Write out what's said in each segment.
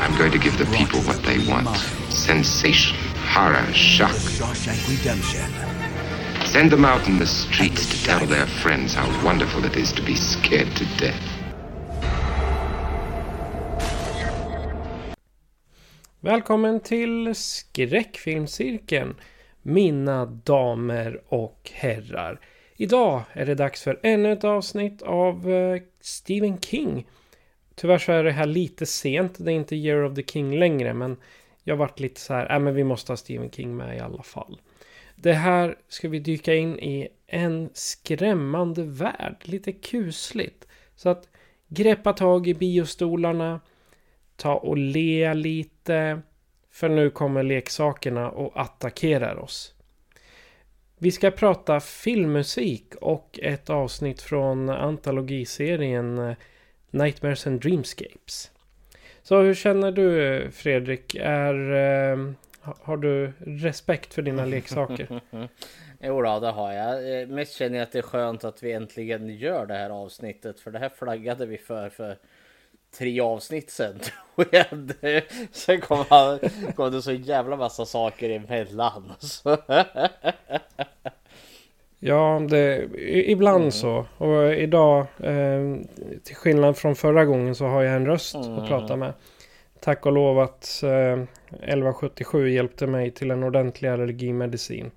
I'm going to give the people what they want sensation, horror, shock. Send them out in the streets to tell their friends how wonderful it is to be scared to death. Välkommen till skräckfilmscirkeln, mina damer och herrar. Idag är det dags för ännu ett avsnitt av eh, Stephen King. Tyvärr så är det här lite sent, det är inte Year of the King längre, men jag varit lite så här, äh, men vi måste ha Stephen King med i alla fall. Det här ska vi dyka in i en skrämmande värld, lite kusligt. Så att greppa tag i biostolarna, ta och le lite. För nu kommer leksakerna och attackerar oss. Vi ska prata filmmusik och ett avsnitt från antologiserien eh, Nightmares and Dreamscapes. Så hur känner du Fredrik? Är, ehm, har du respekt för dina leksaker? Jo då, det har jag. Eh, mest känner jag att det är skönt att vi äntligen gör det här avsnittet. För det här flaggade vi för för tre avsnitt sen. Sen kom, han, kom det så jävla massa saker emellan. Så. Ja, det, ibland så. Och idag, eh, till skillnad från förra gången, så har jag en röst att prata med. Tack och lov att eh, 1177 hjälpte mig till en ordentlig allergimedicin.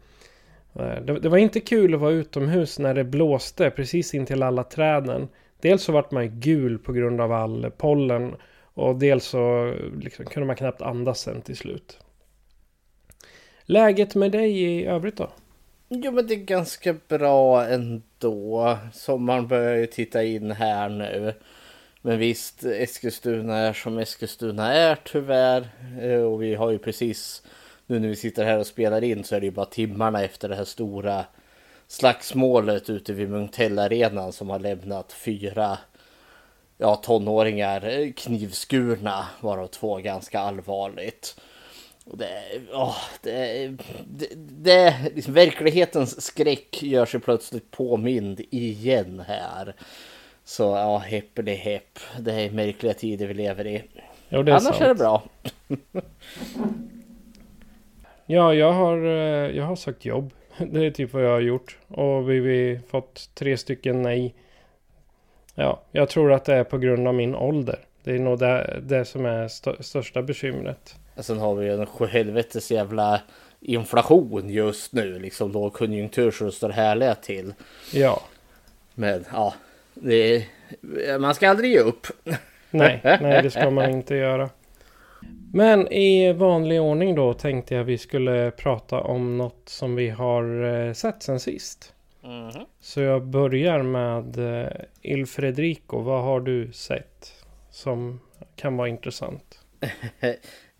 Eh, det, det var inte kul att vara utomhus när det blåste precis in till alla träden. Dels så vart man gul på grund av all pollen. Och dels så liksom, kunde man knappt andas sen till slut. Läget med dig i övrigt då? Jo men det är ganska bra ändå. Sommaren börjar ju titta in här nu. Men visst, Eskilstuna är som Eskilstuna är tyvärr. Eh, och vi har ju precis, nu när vi sitter här och spelar in så är det ju bara timmarna efter det här stora slagsmålet ute vid Munktellarenan som har lämnat fyra ja, tonåringar eh, knivskurna, varav två ganska allvarligt. Det, åh, det, det, det liksom, verklighetens skräck gör sig plötsligt påmind igen här. Så ja, heppeli hepp. Det är märkliga tider vi lever i. Jo, det är Annars sant. är det bra. Ja, jag har, eh, jag har sagt jobb. Det är typ vad jag har gjort. Och vi har fått tre stycken nej. Ja, jag tror att det är på grund av min ålder. Det är nog det, det som är st- största bekymret. Sen har vi ju en sjuhelvetes jävla inflation just nu. Liksom då konjunktur så det står härliga till. Ja, Men ja, det är, man ska aldrig ge upp. nej, nej det ska man inte göra. Men i vanlig ordning då tänkte jag vi skulle prata om något som vi har eh, sett sen sist. Så jag börjar med eh, Il Fredrico. Vad har du sett som kan vara intressant?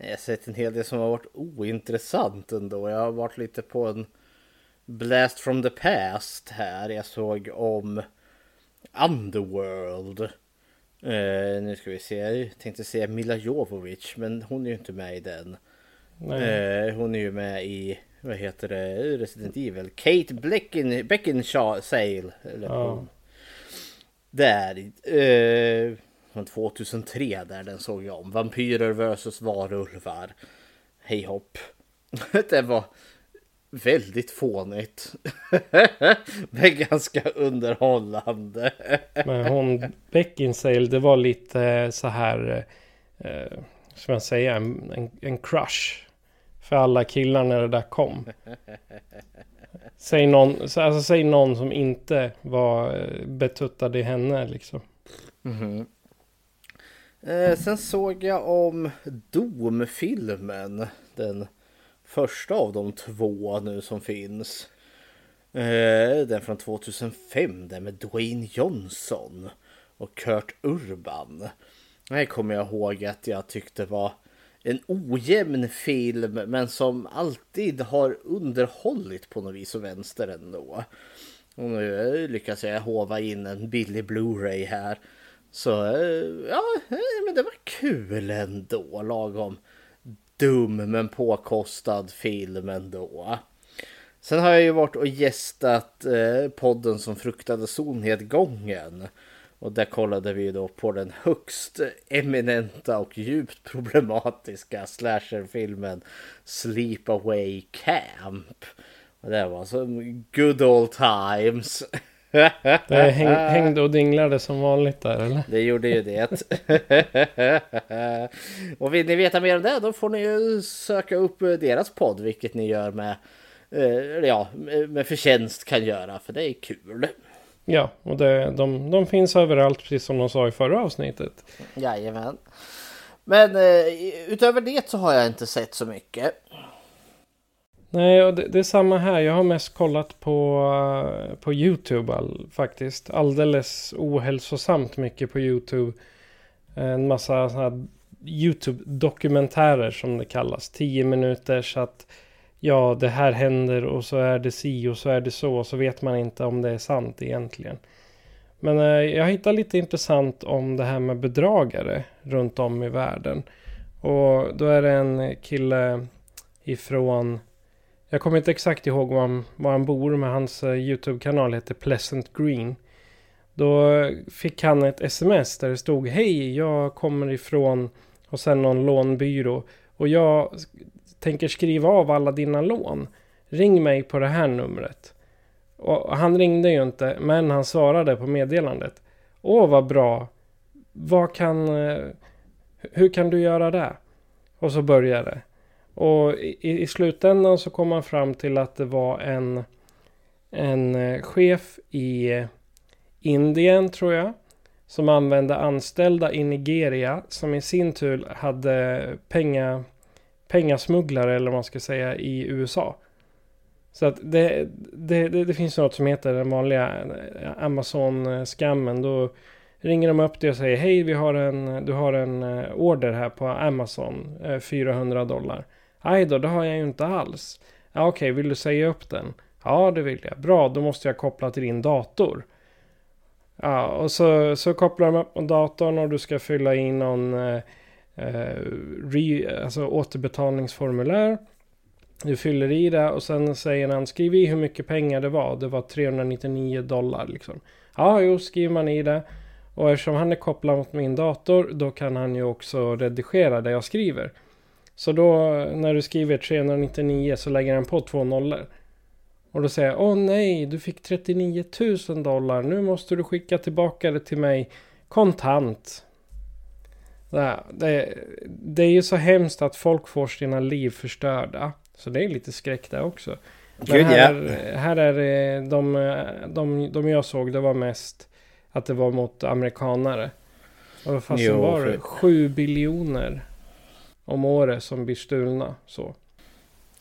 Jag har sett en hel del som har varit ointressant ändå. Jag har varit lite på en blast from the past här. Jag såg om Underworld. Eh, nu ska vi se, jag tänkte säga Mila Jovovich men hon är ju inte med i den. Nej. Eh, hon är ju med i, vad heter det, Resident Evil. Kate Blecken, Beckinshaw Sale. Eller Ja. hon. Där. Eh, från 2003 där den såg jag om. Vampyrer vs varulvar. Hej hopp. det var väldigt fånigt. Men ganska underhållande. Men hon Beckinsale, det var lite så här, eh, som jag säger, en, en, en crush. För alla killar när det där kom. Säg någon, så- alltså, säg någon som inte var eh, betuttad i henne liksom. Eh, sen såg jag om Dom-filmen. Den första av de två nu som finns. Eh, den från 2005, den med Dwayne Johnson och Kurt Urban. Det kommer jag ihåg att jag tyckte var en ojämn film men som alltid har underhållit på något vis och vänster ändå. Och nu eh, lyckas jag hova in en billig Blu-ray här. Så eh, ja, eh, men det var kul ändå. Lagom dum men påkostad film ändå. Sen har jag ju varit och gästat eh, podden som fruktade solnedgången. Och där kollade vi då på den högst eminenta och djupt problematiska slasherfilmen Sleepaway Camp. Och det var som good old times. Det häng, hängde och dinglade som vanligt där eller? Det gjorde ju det. och vill ni veta mer om det då får ni ju söka upp deras podd vilket ni gör med eh, ja, med förtjänst kan göra för det är kul. Ja, och det, de, de finns överallt precis som de sa i förra avsnittet. Jajamän. Men eh, utöver det så har jag inte sett så mycket. Nej, och det, det, är samma här. Jag har mest kollat på, eh, på YouTube all, faktiskt. Alldeles ohälsosamt mycket på YouTube. En massa sådana YouTube-dokumentärer som det kallas. Tio minuter så att ja, det här händer och så är det si och så är det så. Och så vet man inte om det är sant egentligen. Men eh, jag hittade lite intressant om det här med bedragare runt om i världen. Och då är det en kille ifrån jag kommer inte exakt ihåg var han, var han bor, men hans eh, YouTube-kanal heter Pleasant Green. Då fick han ett sms där det stod Hej, jag kommer ifrån och sen någon lånbyrå. Och jag tänker skriva av alla dina lån. Ring mig på det här numret. Och han ringde ju inte, men han svarade på meddelandet. Åh, vad bra. Vad kan... Eh, hur kan du göra det? Och så började det. Och i, i slutändan så kom man fram till att det var en, en eh, chef i Indien tror jag. Som använde anställda i Nigeria som i sin tur hade penga, pengasmugglare eller vad man ska säga i USA. Så att det, det, det, det finns något som heter den vanliga eh, Amazon-skammen. Då ringer de upp dig och säger hej vi har en, du har en eh, order här på Amazon, 400 dollar. Aj då, det har jag ju inte alls. Ja, Okej, okay, vill du säga upp den? Ja, det vill jag. Bra, då måste jag koppla till din dator. Ja, och så, så kopplar de upp datorn och du ska fylla in någon eh, eh, re, alltså återbetalningsformulär. Du fyller i det och sen säger han skriv i hur mycket pengar det var. Det var 399 dollar liksom. Ja, jo, skriver man i det. Och eftersom han är kopplad mot min dator då kan han ju också redigera det jag skriver. Så då när du skriver 399 så lägger han på två nollor. Och då säger jag, åh nej, du fick 39 000 dollar. Nu måste du skicka tillbaka det till mig kontant. Det, det, är ju så hemskt att folk får sina liv förstörda. Så det är lite skräck där också. Men här, här är det, de, de, de jag såg, det var mest att det var mot amerikanare. Och fast jo, var det 7 biljoner om året som blir stulna. Så.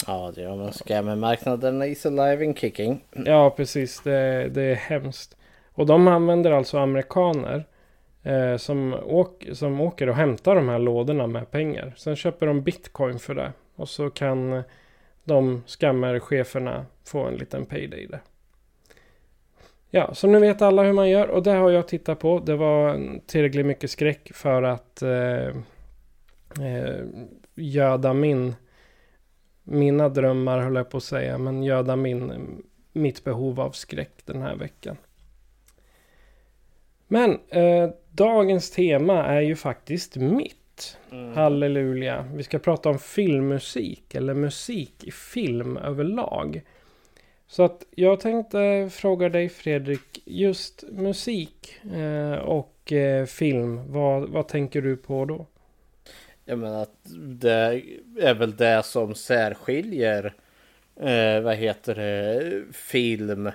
Ja, det är men scammermarknaden is alive and kicking. Ja, precis. Det, det är hemskt. Och de använder alltså amerikaner eh, som, åk, som åker och hämtar de här lådorna med pengar. Sen köper de bitcoin för det. Och så kan de scammercheferna få en liten payday där. Ja, så nu vet alla hur man gör och det har jag tittat på. Det var tillräckligt mycket skräck för att eh, eh, göda min mina drömmar höll jag på att säga, men göda min, mitt behov av skräck den här veckan. Men eh, dagens tema är ju faktiskt mitt. Mm. Halleluja. Vi ska prata om filmmusik eller musik i film överlag. Så att jag tänkte fråga dig Fredrik, just musik eh, och eh, film, vad, vad tänker du på då? Jag menar att det är väl det som särskiljer eh, vad heter det, film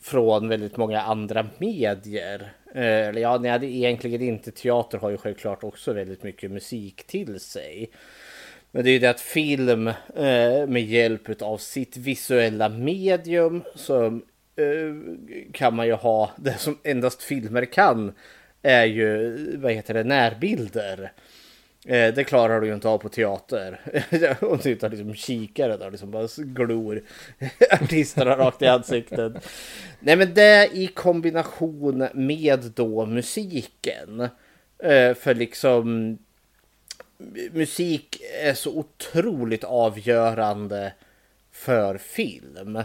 från väldigt många andra medier. Eh, eller ja, nej, egentligen inte. Teater har ju självklart också väldigt mycket musik till sig. Men det är ju det att film eh, med hjälp av sitt visuella medium så eh, kan man ju ha det som endast filmer kan är ju vad heter det närbilder. Eh, det klarar du ju inte av på teater. Hon sitter liksom kikare där liksom bara glor artisterna rakt i ansiktet. Nej men det i kombination med då musiken. Eh, för liksom musik är så otroligt avgörande för film.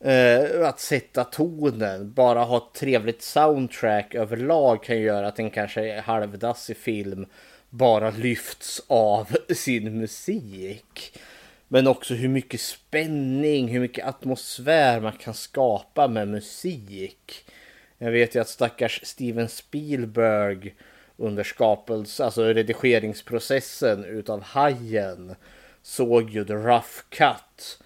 Eh, att sätta tonen, bara ha ett trevligt soundtrack överlag kan göra att en kanske är halvdassig film bara lyfts av sin musik. Men också hur mycket spänning, hur mycket atmosfär man kan skapa med musik. Jag vet ju att stackars Steven Spielberg under skapelse, alltså redigeringsprocessen utav Hajen såg ju The Rough Cut.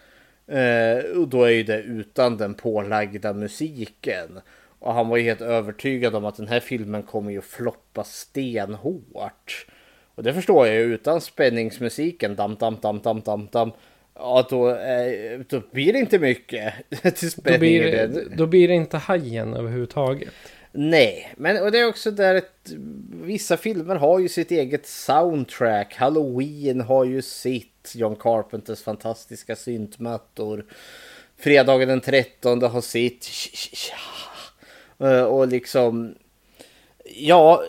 Eh, och då är ju det utan den pålagda musiken. Och han var ju helt övertygad om att den här filmen kommer ju floppa stenhårt. Och det förstår jag ju utan spänningsmusiken, dam, dam, dam, dam, dam, dam. Ja, då, eh, då blir det inte mycket till spänning. Då blir, det, då blir det inte hajen överhuvudtaget. Nej, men och det är också där att vissa filmer har ju sitt eget soundtrack. Halloween har ju sitt. John Carpenters fantastiska syntmattor. Fredagen den 13 har sitt. Och liksom... Ja,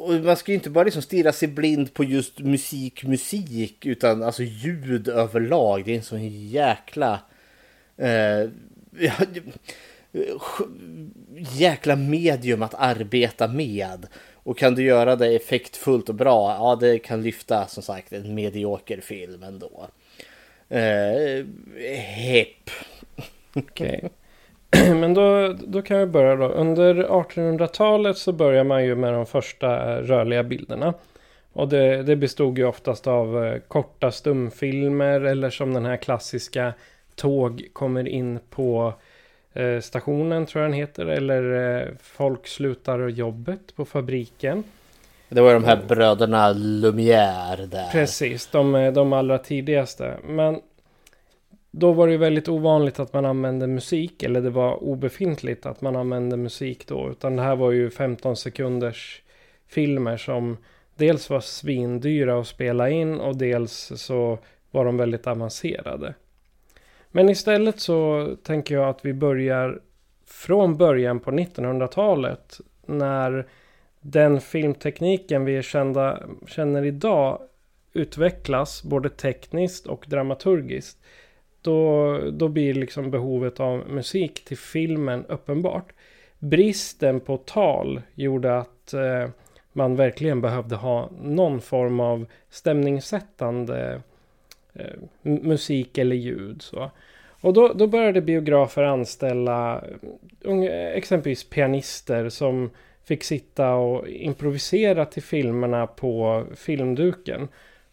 och man ska ju inte bara liksom stirra sig blind på just musik, musik. Utan alltså ljud överlag. Det är en sån jäkla... Eh, jäkla medium att arbeta med. Och kan du göra det effektfullt och bra, ja det kan lyfta som sagt en medioker film ändå. Eh, hepp. Okej. Okay. Men då, då kan vi börja då. Under 1800-talet så börjar man ju med de första rörliga bilderna. Och det, det bestod ju oftast av eh, korta stumfilmer eller som den här klassiska tåg kommer in på Eh, stationen tror jag den heter. Eller eh, folk slutar jobbet på fabriken. Det var de här bröderna Lumière där. Precis, de, de allra tidigaste. Men då var det ju väldigt ovanligt att man använde musik. Eller det var obefintligt att man använde musik då. Utan det här var ju 15 sekunders filmer som dels var svindyra att spela in och dels så var de väldigt avancerade. Men istället så tänker jag att vi börjar från början på 1900-talet. När den filmtekniken vi kända, känner idag utvecklas både tekniskt och dramaturgiskt. Då, då blir liksom behovet av musik till filmen uppenbart. Bristen på tal gjorde att eh, man verkligen behövde ha någon form av stämningssättande Eh, musik eller ljud. Så. Och då, då började biografer anställa eh, exempelvis pianister som fick sitta och improvisera till filmerna på filmduken.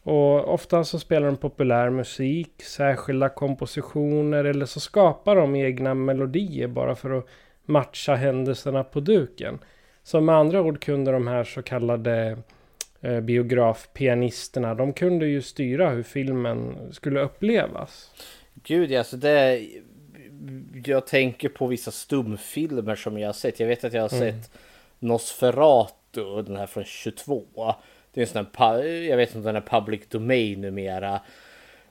Och ofta så spelar de populär musik, särskilda kompositioner eller så skapar de egna melodier bara för att matcha händelserna på duken. Så med andra ord kunde de här så kallade eh, biografpianisterna, de kunde ju styra hur filmen skulle upplevas. Gud, alltså det... Jag tänker på vissa stumfilmer som jag har sett. Jag vet att jag har mm. sett Nosferatu, den här från 22. Det är en sån här, jag vet inte om den är public domain numera.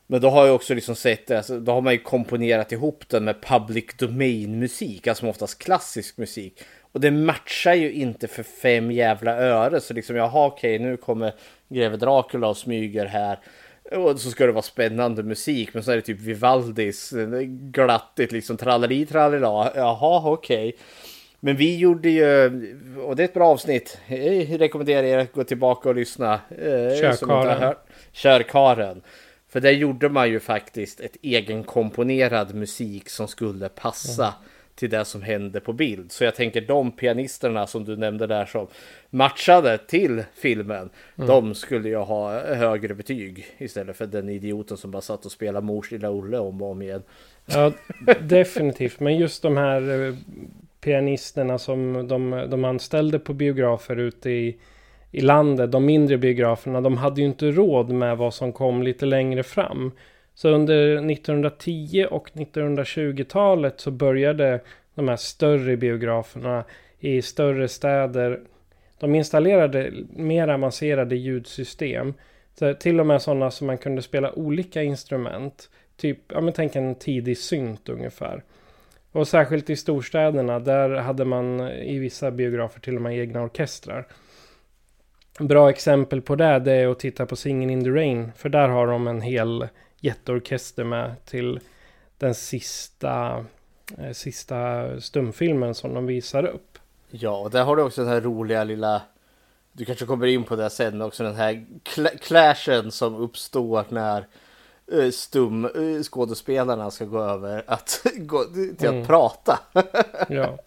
Men då har jag också liksom sett alltså, då har man ju komponerat ihop den med public domain musik, alltså oftast klassisk musik. Och det matchar ju inte för fem jävla öre. Så liksom, jaha okej, nu kommer greve Dracula och smyger här. Och så ska det vara spännande musik. Men så är det typ Vivaldis eh, glattigt liksom tralleri trallila. Jaha okej. Men vi gjorde ju, och det är ett bra avsnitt. Jag rekommenderar er att gå tillbaka och lyssna. Eh, Körkaren. Körkaren. För där gjorde man ju faktiskt ett egenkomponerad musik som skulle passa. Mm till det som hände på bild. Så jag tänker de pianisterna som du nämnde där som matchade till filmen. Mm. De skulle jag ha högre betyg istället för den idioten som bara satt och spelade Mors lilla Olle om och om igen. Ja, definitivt. Men just de här eh, pianisterna som de, de anställde på biografer ute i, i landet, de mindre biograferna, de hade ju inte råd med vad som kom lite längre fram. Så under 1910 och 1920-talet så började de här större biograferna i större städer. De installerade mer avancerade ljudsystem. Så till och med sådana som man kunde spela olika instrument. Typ, ja men tänk en tidig synt ungefär. Och särskilt i storstäderna, där hade man i vissa biografer till och med egna orkestrar. Bra exempel på det, det är att titta på Singin' in the Rain. För där har de en hel jätteorkester med till den sista, eh, sista stumfilmen som de visar upp. Ja, och där har du också den här roliga lilla du kanske kommer in på det sen, också den här cl clashen som uppstår när stum uh, skådespelarna ska gå över att gå till mm. att prata. ja.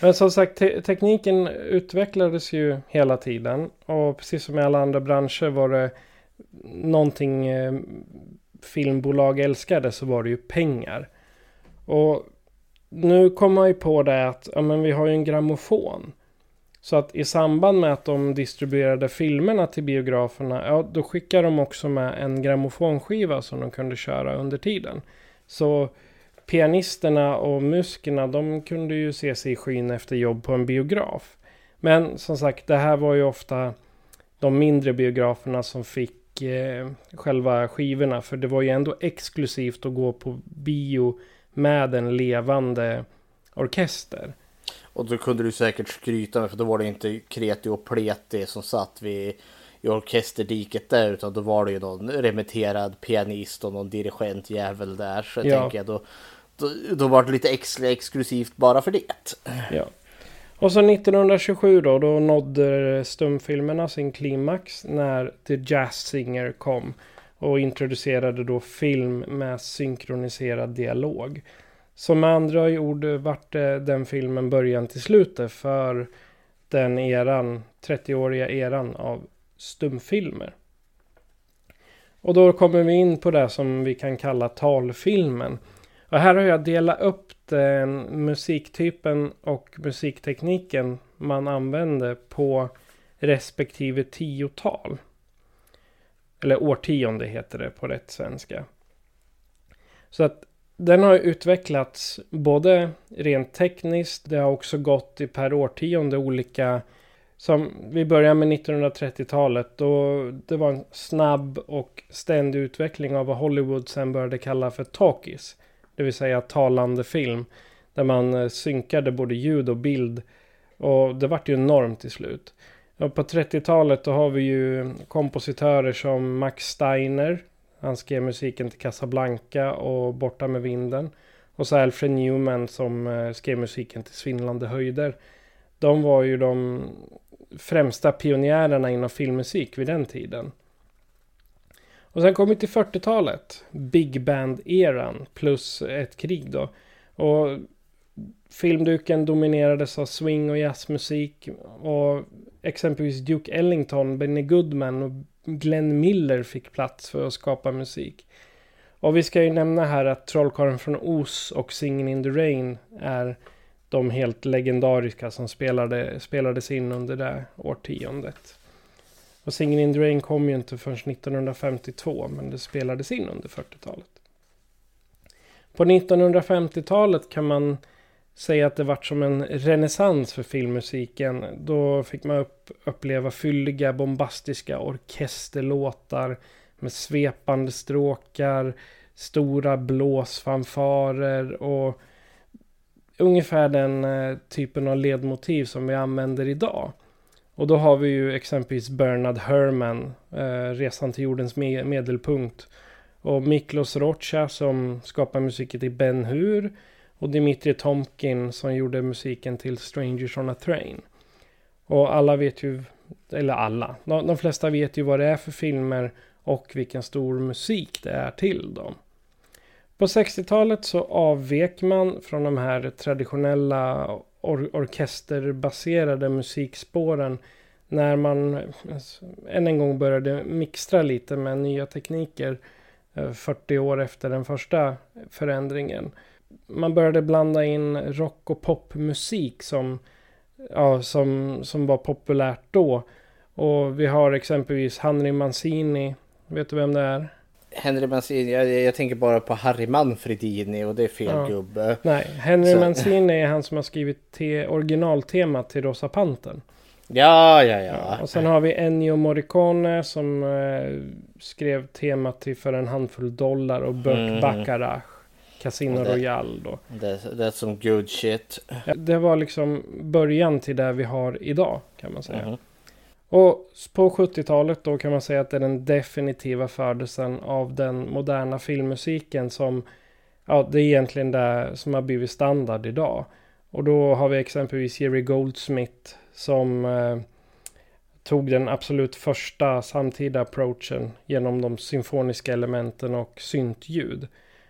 Men som sagt, te tekniken utvecklades ju hela tiden. Och precis som i alla andra branscher var det någonting eh, filmbolag älskade så var det ju pengar. Och nu kommer man ju på det att ja, men vi har ju en grammofon. Så att i samband med att de distribuerade filmerna till biograferna, ja då skickade de också med en grammofonskiva som de kunde köra under tiden. Så pianisterna och musikerna, de kunde ju se sig i skyn efter jobb på en biograf. Men som sagt, det här var ju ofta de mindre biograferna som fick eh, själva skivorna. För det var ju ändå exklusivt att gå på bio med en levande orkester. Och då kunde du säkert skryta med, för då var det inte kreti och pleti som satt vid i orkesterdiket där utan då var det ju någon remitterad pianist och någon dirigent jävel där. Så jag ja. tänker då, då, då var det lite extra exklusivt bara för det. Ja. Och så 1927 då, då nådde stumfilmerna sin klimax när The Jazz Singer kom och introducerade då film med synkroniserad dialog. Som med andra ord vart den filmen början till slutet för den eran, 30-åriga eran av stumfilmer. Och då kommer vi in på det som vi kan kalla talfilmen. Och här har jag delat upp den musiktypen och musiktekniken man använder på respektive tiotal. Eller årtionde heter det på rätt svenska. Så att den har utvecklats både rent tekniskt, det har också gått i per årtionde olika som vi börjar med 1930-talet då det var en snabb och ständig utveckling av vad Hollywood sen började kalla för talkies. Det vill säga talande film. Där man eh, synkade både ljud och bild. Och det vart ju enormt till slut. Och på 30-talet då har vi ju kompositörer som Max Steiner han skrev musiken till Casablanca och Borta med vinden. Och så Alfred Newman som eh, skrev musiken till Svindlande höjder. De var ju de främsta pionjärerna inom filmmusik vid den tiden. Och sen kom vi till 40-talet. Big Band-eran plus ett krig då. Och filmduken dominerades av swing och jazzmusik. Och exempelvis Duke Ellington, Benny Goodman och Glenn Miller fick plats för att skapa musik. Och vi ska ju nämna här att Trollkarlen från Oz och Singin' in the Rain är de helt legendariska som spelade, spelades in under det årtiondet. Och Singin' in the Rain kom ju inte förrän 1952 men det spelades in under 40-talet. På 1950-talet kan man säga att det vart som en renässans för filmmusiken. Då fick man upp, uppleva fylliga bombastiska orkesterlåtar med svepande stråkar, stora blåsfanfarer och ungefär den eh, typen av ledmotiv som vi använder idag. Och då har vi ju exempelvis Bernard Herrmann, eh, Resan till jordens me medelpunkt. Och Miklos Rocha som skapar musiken till Ben Hur. Och Dimitri Tomkin som gjorde musiken till Strangers on a Train. Och alla vet ju, eller alla, de, de flesta vet ju vad det är för filmer och vilken stor musik det är till dem. På 60-talet så avvek man från de här traditionella or orkesterbaserade musikspåren när man alltså, än en gång började mixtra lite med nya tekniker eh, 40 år efter den första förändringen man började blanda in rock och popmusik som, ja, som, som var populärt då. Och vi har exempelvis Henry Mancini. Vet du vem det är? Henry Mancini, jag, jag tänker bara på Harry Manfredini och det är fel Ja. gubbe. Nej, Henry Så- Mancini är han som har skrivit te- originaltemat till Rosa Pantern. Ja, ja, Ja. ja. Och sen har vi Ennio Morricone som eh, skrev temat till För en handfull dollar och Burt Mm. Bacharach. Casino det- Royale då. That's, that's some good shit. Det var liksom början till det vi har idag kan man säga. Mhm. Och på 70-talet då kan man säga att det är den definitiva födelsen av den moderna filmmusiken som ja, det är egentligen det som har blivit standard idag. Och då har vi exempelvis Jerry Goldsmith som eh, tog den absolut första samtida approachen genom de symfoniska elementen och syntljud.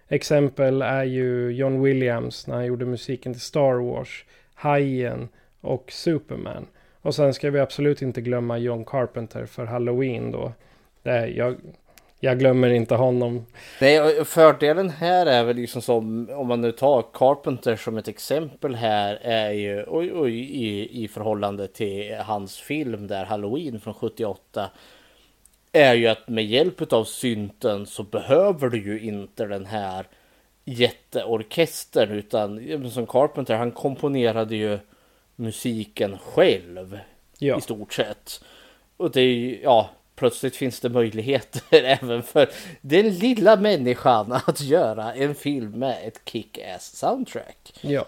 Exempel är ju John Williams när han gjorde musiken till Star Wars, Hajen och Superman. Och sen ska vi absolut inte glömma John Carpenter för Halloween då. Det, jag, jag glömmer inte honom. Nej, fördelen här är väl liksom som om man nu tar Carpenter som ett exempel här är ju oj, oj, i, i förhållande till hans film där Halloween från 78 är ju att med hjälp av synten så behöver du ju inte den här jätteorkestern utan som Carpenter han komponerade ju musiken själv Ja, i stort sett. Och det är ju, ja, plötsligt finns det möjligheter även för den lilla människan att göra en film med ett kick-ass soundtrack. ja.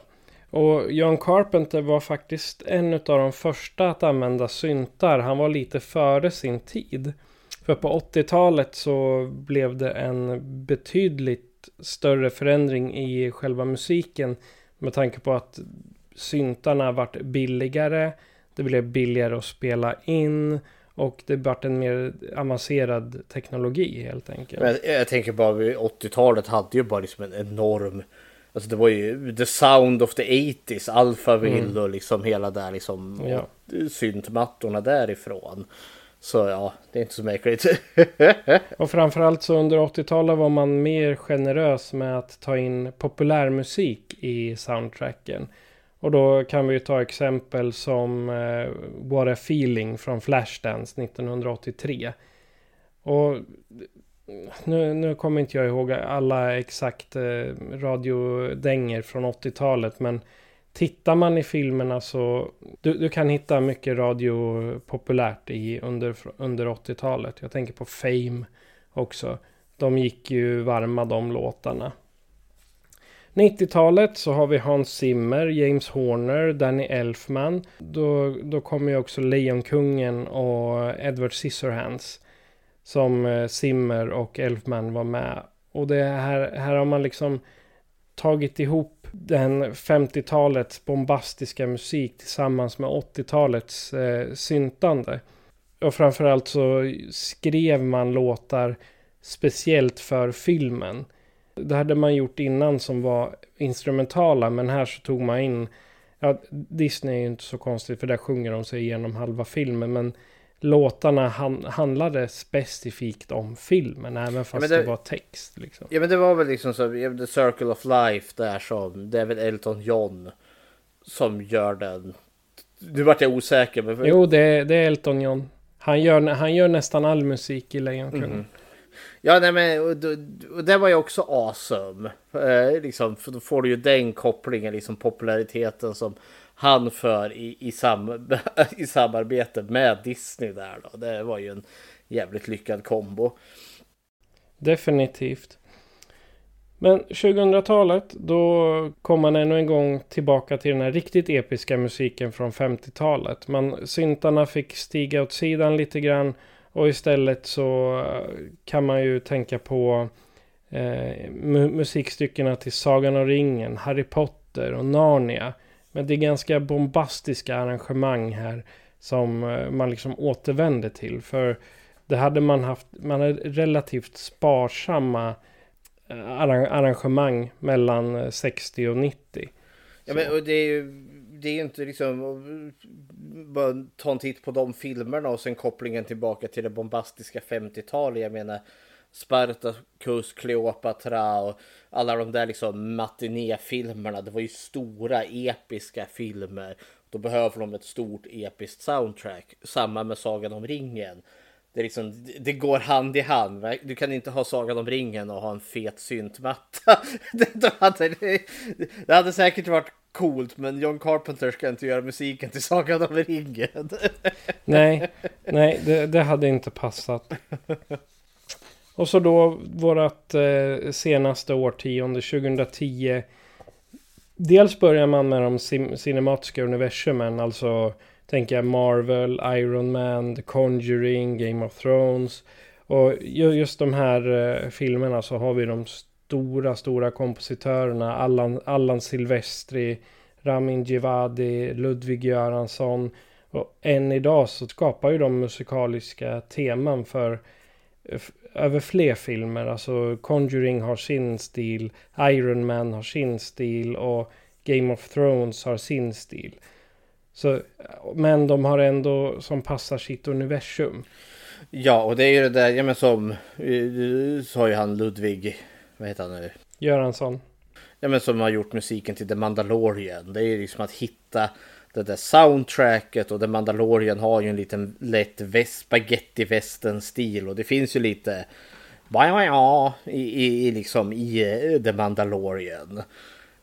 Och John Carpenter var faktiskt en av de första att använda syntar. Han var lite före sin tid. För på 80-talet så blev det en betydligt större förändring i själva musiken. Med tanke på att syntarna vart billigare. Det blev billigare att spela in. Och det vart en mer avancerad teknologi helt enkelt. Men jag, jag tänker bara, vid 80-talet hade ju bara liksom en enorm Alltså det var ju the sound of the 80s, Alphaville och liksom hela där liksom Ja. syntmattorna därifrån. Så ja, det är inte så märkligt. Och framförallt så under 80-talet var man mer generös med att ta in populärmusik i soundtracken. Och då kan vi ju ta exempel som eh, What a feeling från Flashdance 1983. Och nu, nu kommer inte jag ihåg alla exakt eh, radiodänger från 80-talet men Tittar man i filmerna så du, du kan hitta mycket radio populärt i under, under 80-talet. Jag tänker på Fame också. De gick ju varma de låtarna. 90-talet så har vi Hans Zimmer, James Horner, Danny Elfman. Då, då kommer ju också Lejonkungen och Edward Scissorhands. Som eh, Zimmer och Elfman var med. Och det här, här har man liksom tagit ihop den 50-talets bombastiska musik tillsammans med 80-talets eh, syntande. Och framförallt så skrev man låtar speciellt för filmen. Det hade man gjort innan som var instrumentala men här så tog man in Ja, Disney är ju inte så konstigt för där sjunger de sig igenom halva filmen men låtarna han, handlade specifikt om filmen även fast det- det... var text. Liksom. Ja men det var väl liksom så, ja, The Circle of Life där som, det är väl Elton John som gör den. Nu vart jag osäker men... Jo, det, är- det är Elton John. Han gör, han gör nästan all musik i Lejonkungen. Mhm. Ja nej men och, och det var ju också awesome. Eh, liksom, för då får du ju den kopplingen, liksom populariteten som han för i, i, sam, i samarbete med Disney där då. Det var ju en jävligt lyckad kombo. Definitivt. Men 2000-talet, då kom man ännu en gång tillbaka till den här riktigt episka musiken från 50-talet. Man, syntarna fick stiga åt sidan lite grann och istället så eh, kan man ju tänka på eh, mu- musikstyckena till Sagan om ringen, Harry Potter och Narnia. Men det är ganska bombastiska arrangemang här som eh, man liksom återvänder till. För det hade man haft, man hade relativt sparsamma eh, arran- arrangemang mellan eh, 60 och 90. Ja, men, och det är ju det är ju inte liksom bara ta en titt på de filmerna och sen kopplingen tillbaka till det bombastiska 50-talet. Jag menar Spartacus, Cleopatra och alla de där liksom matinéfilmerna. Det var ju stora episka filmer. Då behöver de ett stort episkt soundtrack. Samma med Sagan om ringen. Det, liksom, det går hand i hand. Du kan inte ha Sagan om ringen och ha en fet syntmatta. det, hade, det hade säkert varit coolt, men John Carpenter ska inte göra musiken till Sagan om ringen. nej, nej det, det, hade inte passat. Och så då vårat eh, senaste årtionde, 2010. Dels börjar man med de cinematiska universumen, alltså tänker jag Marvel, Iron Man, The Conjuring, Game of Thrones. Och just de här eh, filmerna så har vi de stora, stora kompositörerna. Allan, Allan Silvestri, Ramin Djawadi, Ludvig Göransson. Och än idag så skapar ju de musikaliska teman för eh, över fler filmer. Alltså Conjuring har sin stil, Iron Man har sin stil och Game of Thrones har sin stil. Så, men de har ändå som passar sitt universum. Ja, och det är ju det där, ja men som, du sa ju han Ludvig, vad heter han nu? Göransson. Ja men som har gjort musiken till The Mandalorian. Det är ju liksom att hitta det där soundtracket och The Mandalorian har ju en liten lätt spaghetti western stil och det finns ju lite i, i, i, liksom i eh, The Mandalorian.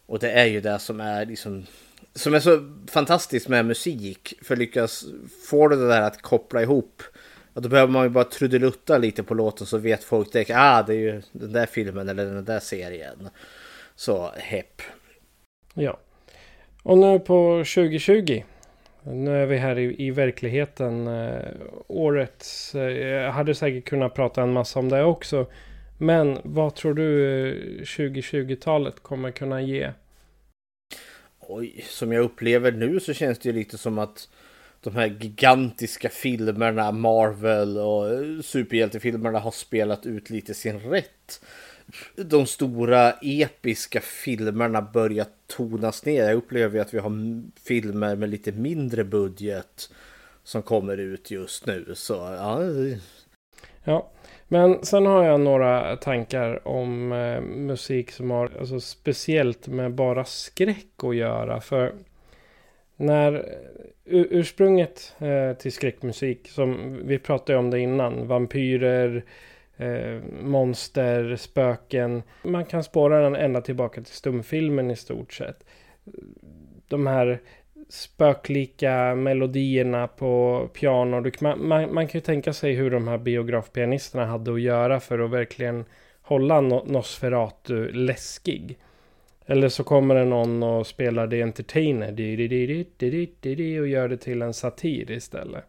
Och det är ju det som är liksom som är så fantastiskt med musik. För lyckas få det där att koppla ihop. Och då behöver man ju bara trudelutta lite på låten så vet folk direkt. Ah, det är ju den där filmen eller den där serien. Så hepp. Ja. Och nu på 2020. Nu är vi här i, i verkligheten. Eh, årets... Eh, jag hade säkert kunnat prata en massa om det också. Men vad tror du eh, 2020-talet kommer kunna ge? Oj, som jag upplever nu så känns det ju lite som att de här gigantiska filmerna, Marvel och eh, superhjältefilmerna har spelat ut lite sin rätt. De stora episka filmerna börjar tonas ner. Jag upplever att vi har filmer med lite mindre budget som kommer ut just nu. Så ja. Ja, men sen har jag några tankar om eh, musik som har alltså, speciellt med bara skräck att göra. För när ursprunget eh, till skräckmusik, som vi pratade om det innan, vampyrer, eh, monster, spöken. Man kan spåra den ända tillbaka till stumfilmen i stort sett. De här spöklika melodierna på piano. Man, man, man, kan ju tänka sig hur de här biografpianisterna hade att göra för att verkligen hålla Nosferatu läskig. Eller så kommer det någon och spelar The Entertainer och gör det till en satir istället.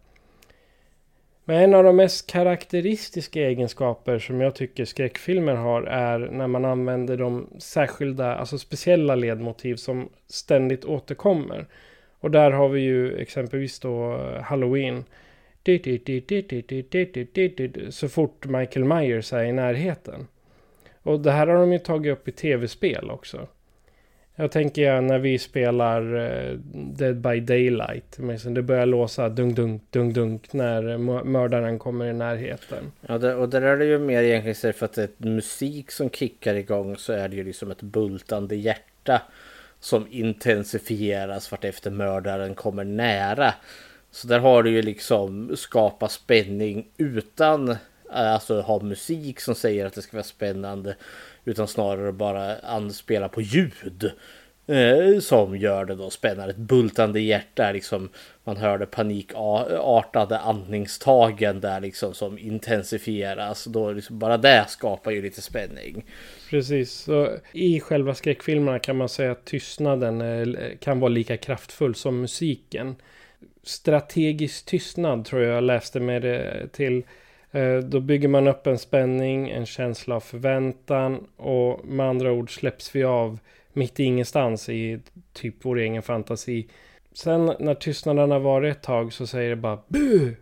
Men en av de mest karaktäristiska egenskaper som jag tycker skräckfilmer har är när man använder de särskilda, alltså speciella ledmotiv som ständigt återkommer. Och där har vi ju exempelvis då Halloween. Så fort Michael Myers är i närheten. Och det här har de ju tagit upp i tv-spel också. Jag tänker när vi spelar uh, Dead by Daylight. Men det börjar låsa dunk dunk dunk dunk när mördaren kommer i närheten. Ja, det, och där är det ju mer egentligen för att det är musik som kickar igång så är det ju liksom ett bultande hjärta som intensifieras vartefter mördaren kommer nära. Så där har du ju liksom skapat spänning utan eh, alltså ha musik som säger att det ska vara spännande. Utan snarare bara anspela på ljud. Eh, som gör det då spännande. Ett bultande hjärta liksom. Man hör det panikartade andningstagen där liksom som intensifieras. Då liksom bara det skapar ju lite spänning. Precis, så i själva skräckfilmerna kan man säga att tystnaden eh, kan vara lika kraftfull som musiken. Strategisk tystnad tror jag jag läste med eh, till. Eh, då bygger man upp en spänning, en känsla av förväntan och med andra ord släpps vi av mitt i ingenstans i typ vår egen fantasi. Sen när tystnaden har varit ett tag så säger det bara bu.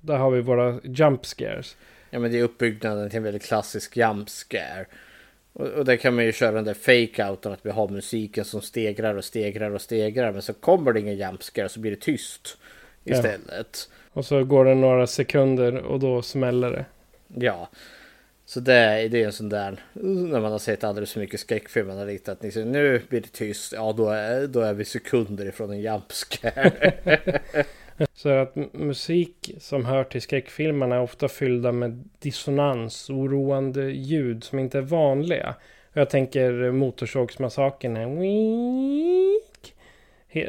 Där har vi våra jump scares. Ja men det är uppbyggnaden till en väldigt klassisk jump scare. Och, och där kan man ju köra den där fake-outen att vi har musiken som stegrar och stegrar och stegrar. Men så kommer det ingen jump scare så blir det tyst istället. Ja. Och så går det några sekunder och då smäller det. Ja. Så det, det är en sån där, när man har sett alldeles för mycket skräckfilm, man har riktat liksom, nu blir det tyst, ja då är, då är vi sekunder ifrån en jump Så att musik som hör till skräckfilmerna är ofta fyllda med dissonans, oroande ljud som inte är vanliga. Jag tänker Motorsågsmassakern.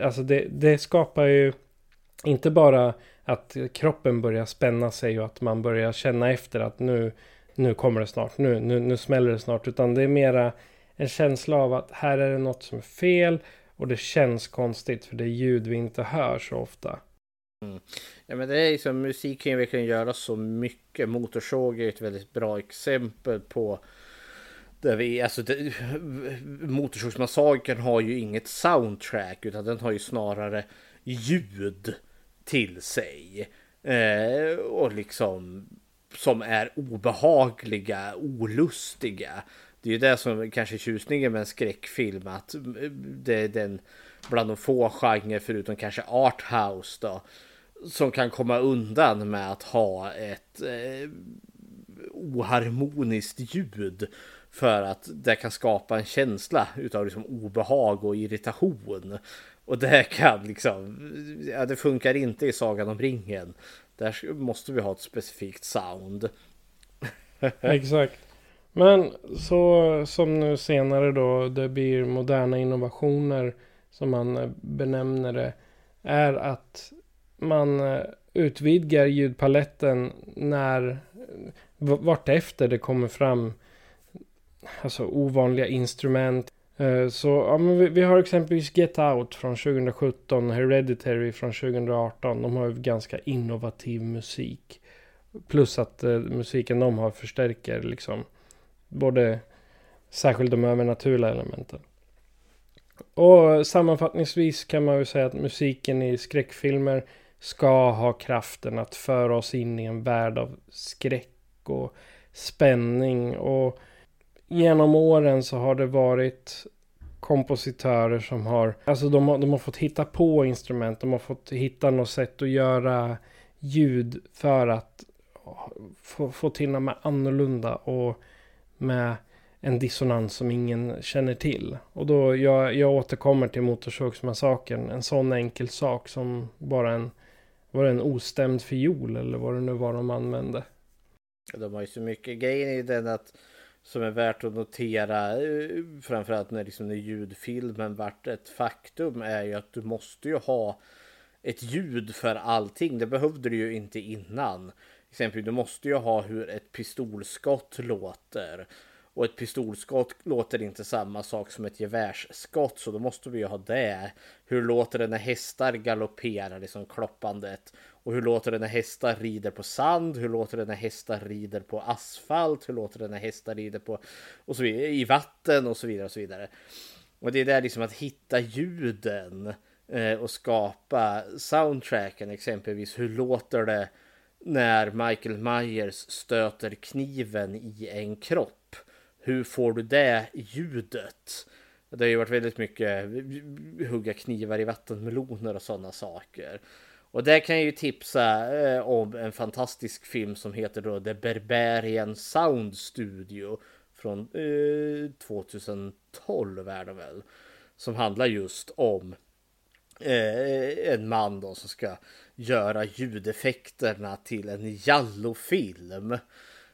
Alltså det, det skapar ju inte bara att kroppen börjar spänna sig och att man börjar känna efter att nu, nu kommer det snart, nu, nu, nu smäller det snart. Utan det är mera en känsla av att här är det något som är fel och det känns konstigt för det är ljud vi inte hör så ofta. Mm. Ja, men det är liksom, musik kan ju verkligen göra så mycket. Motorsåg är ett väldigt bra exempel på där vi, alltså, Motorsågsmassakern har ju inget soundtrack utan den har ju snarare ljud till sig. Eh, och liksom som är obehagliga, olustiga. Det är ju det som kanske är tjusningen med en skräckfilm. Att eh, det är den bland de få genrer förutom kanske arthouse då. Som kan komma undan med att ha ett eh, oharmoniskt ljud. För att det kan skapa en känsla utav liksom obehag och irritation. Och det kan liksom, ja det funkar inte i Sagan om ringen. Där måste vi ha ett specifikt sound. Exakt. Men så som nu senare då det blir moderna innovationer som man eh, benämner det. Är att man eh, utvidgar ljudpaletten när vartefter det kommer fram alltså ovanliga instrument. Eh, så ja, men vi, vi, har exempelvis Get Out från 2017, Hereditary från 2018. De har ju ganska innovativ musik. Plus att eh, musiken de har förstärker liksom både särskilt de övernaturliga elementen. Och sammanfattningsvis kan man ju säga att musiken i skräckfilmer ska ha kraften att föra oss in i en värld av skräck och spänning. Och genom åren så har det varit kompositörer som har, alltså de har, de har fått hitta på instrument, de har fått hitta något sätt att göra ljud för att få, få till något annorlunda och med en dissonans som ingen känner till. Och då jag, jag återkommer till Motorsågsmassakern. En sån enkel sak som bara en, var det en ostämd fiol eller vad det nu var de använde. De har ju så mycket grejer i den att som är värt att notera eh, framförallt när, liksom, när ljudfilmen vart ett faktum är ju att du måste ju ha ett ljud för allting. Det behövde du ju inte innan. Exempelvis du måste ju ha hur ett pistolskott låter. Och ett pistolskott låter inte samma sak som ett gevärsskott så då måste vi ju ha det. Hur låter det när hästar galopperar, liksom kloppandet? Och hur låter det när hästar rider på sand? Hur låter det när hästar rider på asfalt? Hur låter det när hästar rider på och så vidare, i vatten och så vidare och så vidare. Och det är där liksom att hitta ljuden eh, och skapa soundtracken exempelvis. Hur låter det när Michael Myers stöter kniven i en kropp? Hur får du det ljudet? Det har ju varit väldigt mycket hugga knivar i vattenmeloner och sådana saker. Och där kan jag ju tipsa eh, om en fantastisk film som heter då The Berberian Sound Studio från eh, 2012 är det väl. Som handlar just om eh, en man då som ska göra ljudeffekterna till en jallofilm.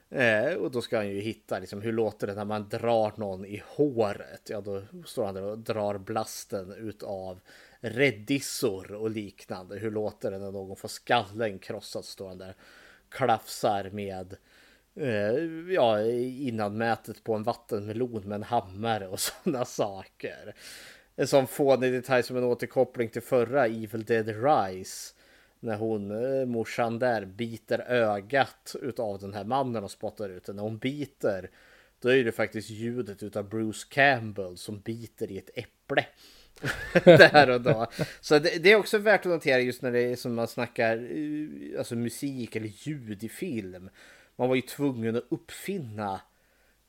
Eh, och då ska han ju hitta liksom, hur låter det när man drar någon i håret? Ja, då står han där och drar blasten utav räddissor och liknande. Hur låter det när någon får skallen krossad? Står han där klafsar med eh, ja, innanmätet på en vattenmelon med en hammare och sådana saker. En sån fånig detalj som en återkoppling till förra Evil Dead Rise när hon, eh, morsan där, biter ögat utav den här mannen och spottar ut den. När hon biter, då är det faktiskt ljudet utav Bruce Campbell som biter i ett äpple. där och då. Så det, det, är också värt att notera just när det är som man snackar eh, alltså musik eller ljud i film. Man var ju tvungen att uppfinna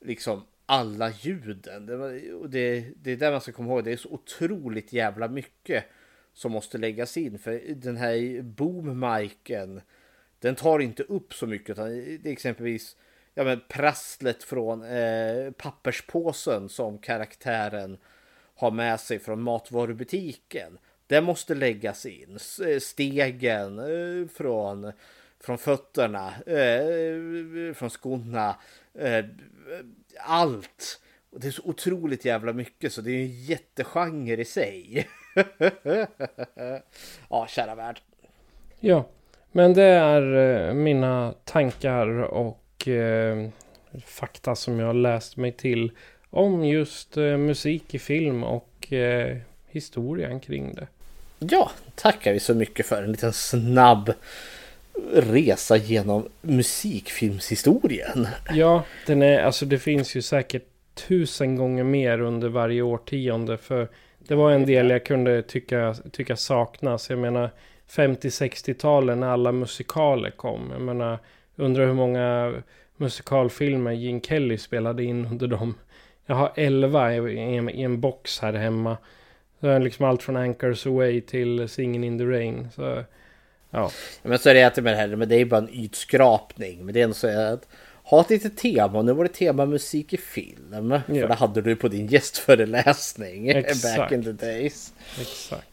liksom alla ljuden. Det, var, och det, det är där man ska komma ihåg. Det är så otroligt jävla mycket som måste läggas in. För den här boom-miken den tar inte upp så mycket. Utan det är exempelvis ja, men prasslet från eh, papperspåsen som karaktären har med sig från matvarubutiken. Det måste läggas in. Eh, stegen eh, från, från fötterna, eh, från skorna. Allt. Det är så otroligt jävla mycket så det är en jättegenre i sig. ja, kära värld. Ja, men det är mina tankar och eh, fakta som jag har läst mig till om just eh, musik i film och eh, historien kring det. Ja, tackar vi så mycket för en liten snabb resa genom musikfilmshistorien. Ja, den är, alltså det finns ju säkert tusen gånger mer under varje årtionde. För det var en del jag kunde tycka, tycka saknas. Jag menar 50-60-talen när alla musikaler kom. Jag menar, undrar hur många musikalfilmer Gene Kelly spelade in under dem. Jag har 11 i, en, i en box här hemma. Så är liksom allt från Anchors Away till Singing in the Rain. Så, ja. Men så är det alltid med det här, men det är bara en ytskrapning. Men det är ändå så att ha ett litet tema. Nu var det tema musik i film. Ja. För det hade du på din gästföreläsning. Exakt. Back in the days. Exakt.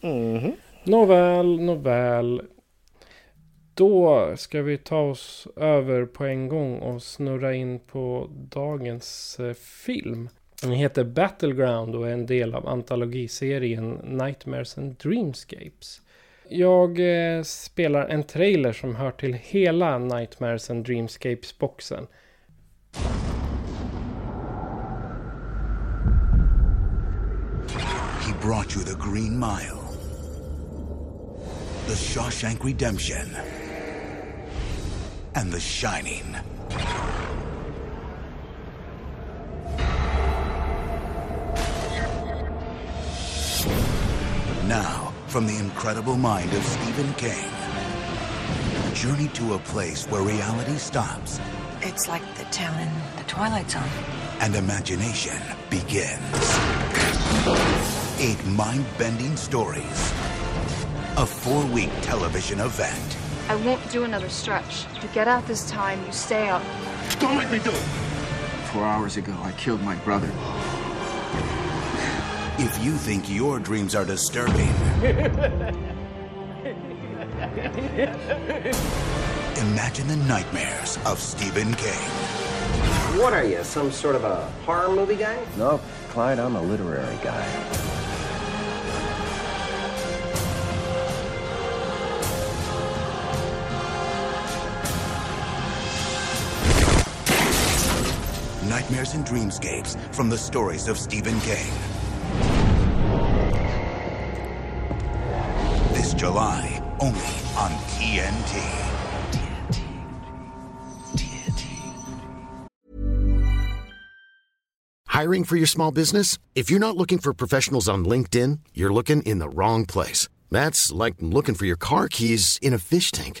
Mm -hmm. Nåväl, nåväl. Då ska vi ta oss över på en gång och snurra in på dagens eh, film. Den heter Battleground och är en del av antologiserien Nightmares and Dreamscapes. Jag eh, spelar en trailer som hör till hela Nightmares and Dreamscapes-boxen. He brought you the Green Mile. The Shawshank Redemption. And The Shining. Now, from the incredible mind of Stephen King, journey to a place where reality stops. It's like the town in the Twilight Zone. And imagination begins. Eight mind-bending stories. A four-week television event. I won't do another stretch. To get out this time, you stay up. Don't make me do it! Four hours ago, I killed my brother. If you think your dreams are disturbing, imagine the nightmares of Stephen King. What are you, some sort of a horror movie guy? Nope, Clyde, I'm a literary guy. Nightmares and Dreamscapes from the stories of Stephen King. This July, only on TNT. Hiring for your small business? If you're not looking for professionals on LinkedIn, you're looking in the wrong place. That's like looking for your car keys in a fish tank.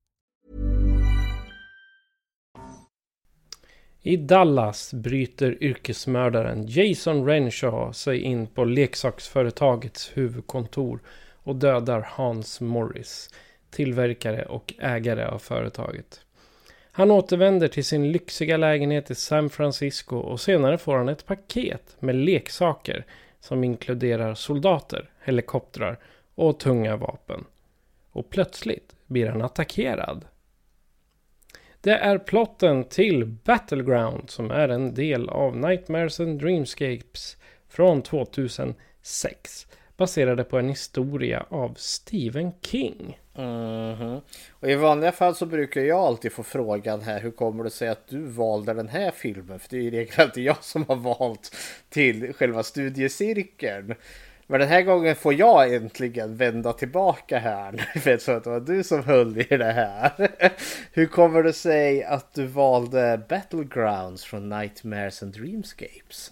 I Dallas bryter yrkesmördaren Jason Renshaw sig in på leksaksföretagets huvudkontor och dödar Hans Morris, tillverkare och ägare av företaget. Han återvänder till sin lyxiga lägenhet i San Francisco och senare får han ett paket med leksaker som inkluderar soldater, helikoptrar och tunga vapen. Och plötsligt blir han attackerad. Det är plotten till Battleground som är en del av Nightmares and Dreamscapes från 2006. baserade på en historia av Stephen King. Mhm. Och i vanliga fall så brukar jag alltid få frågan här, hur kommer det sig att du valde den här filmen? För det är ju regel alltid jag som har valt till själva studiecirkeln. Men den här gången får jag äntligen vända tillbaka här. För jag tror att det var du som höll i det här. Hur kommer det sig att du valde Battlegrounds från Nightmares and Dreamscapes?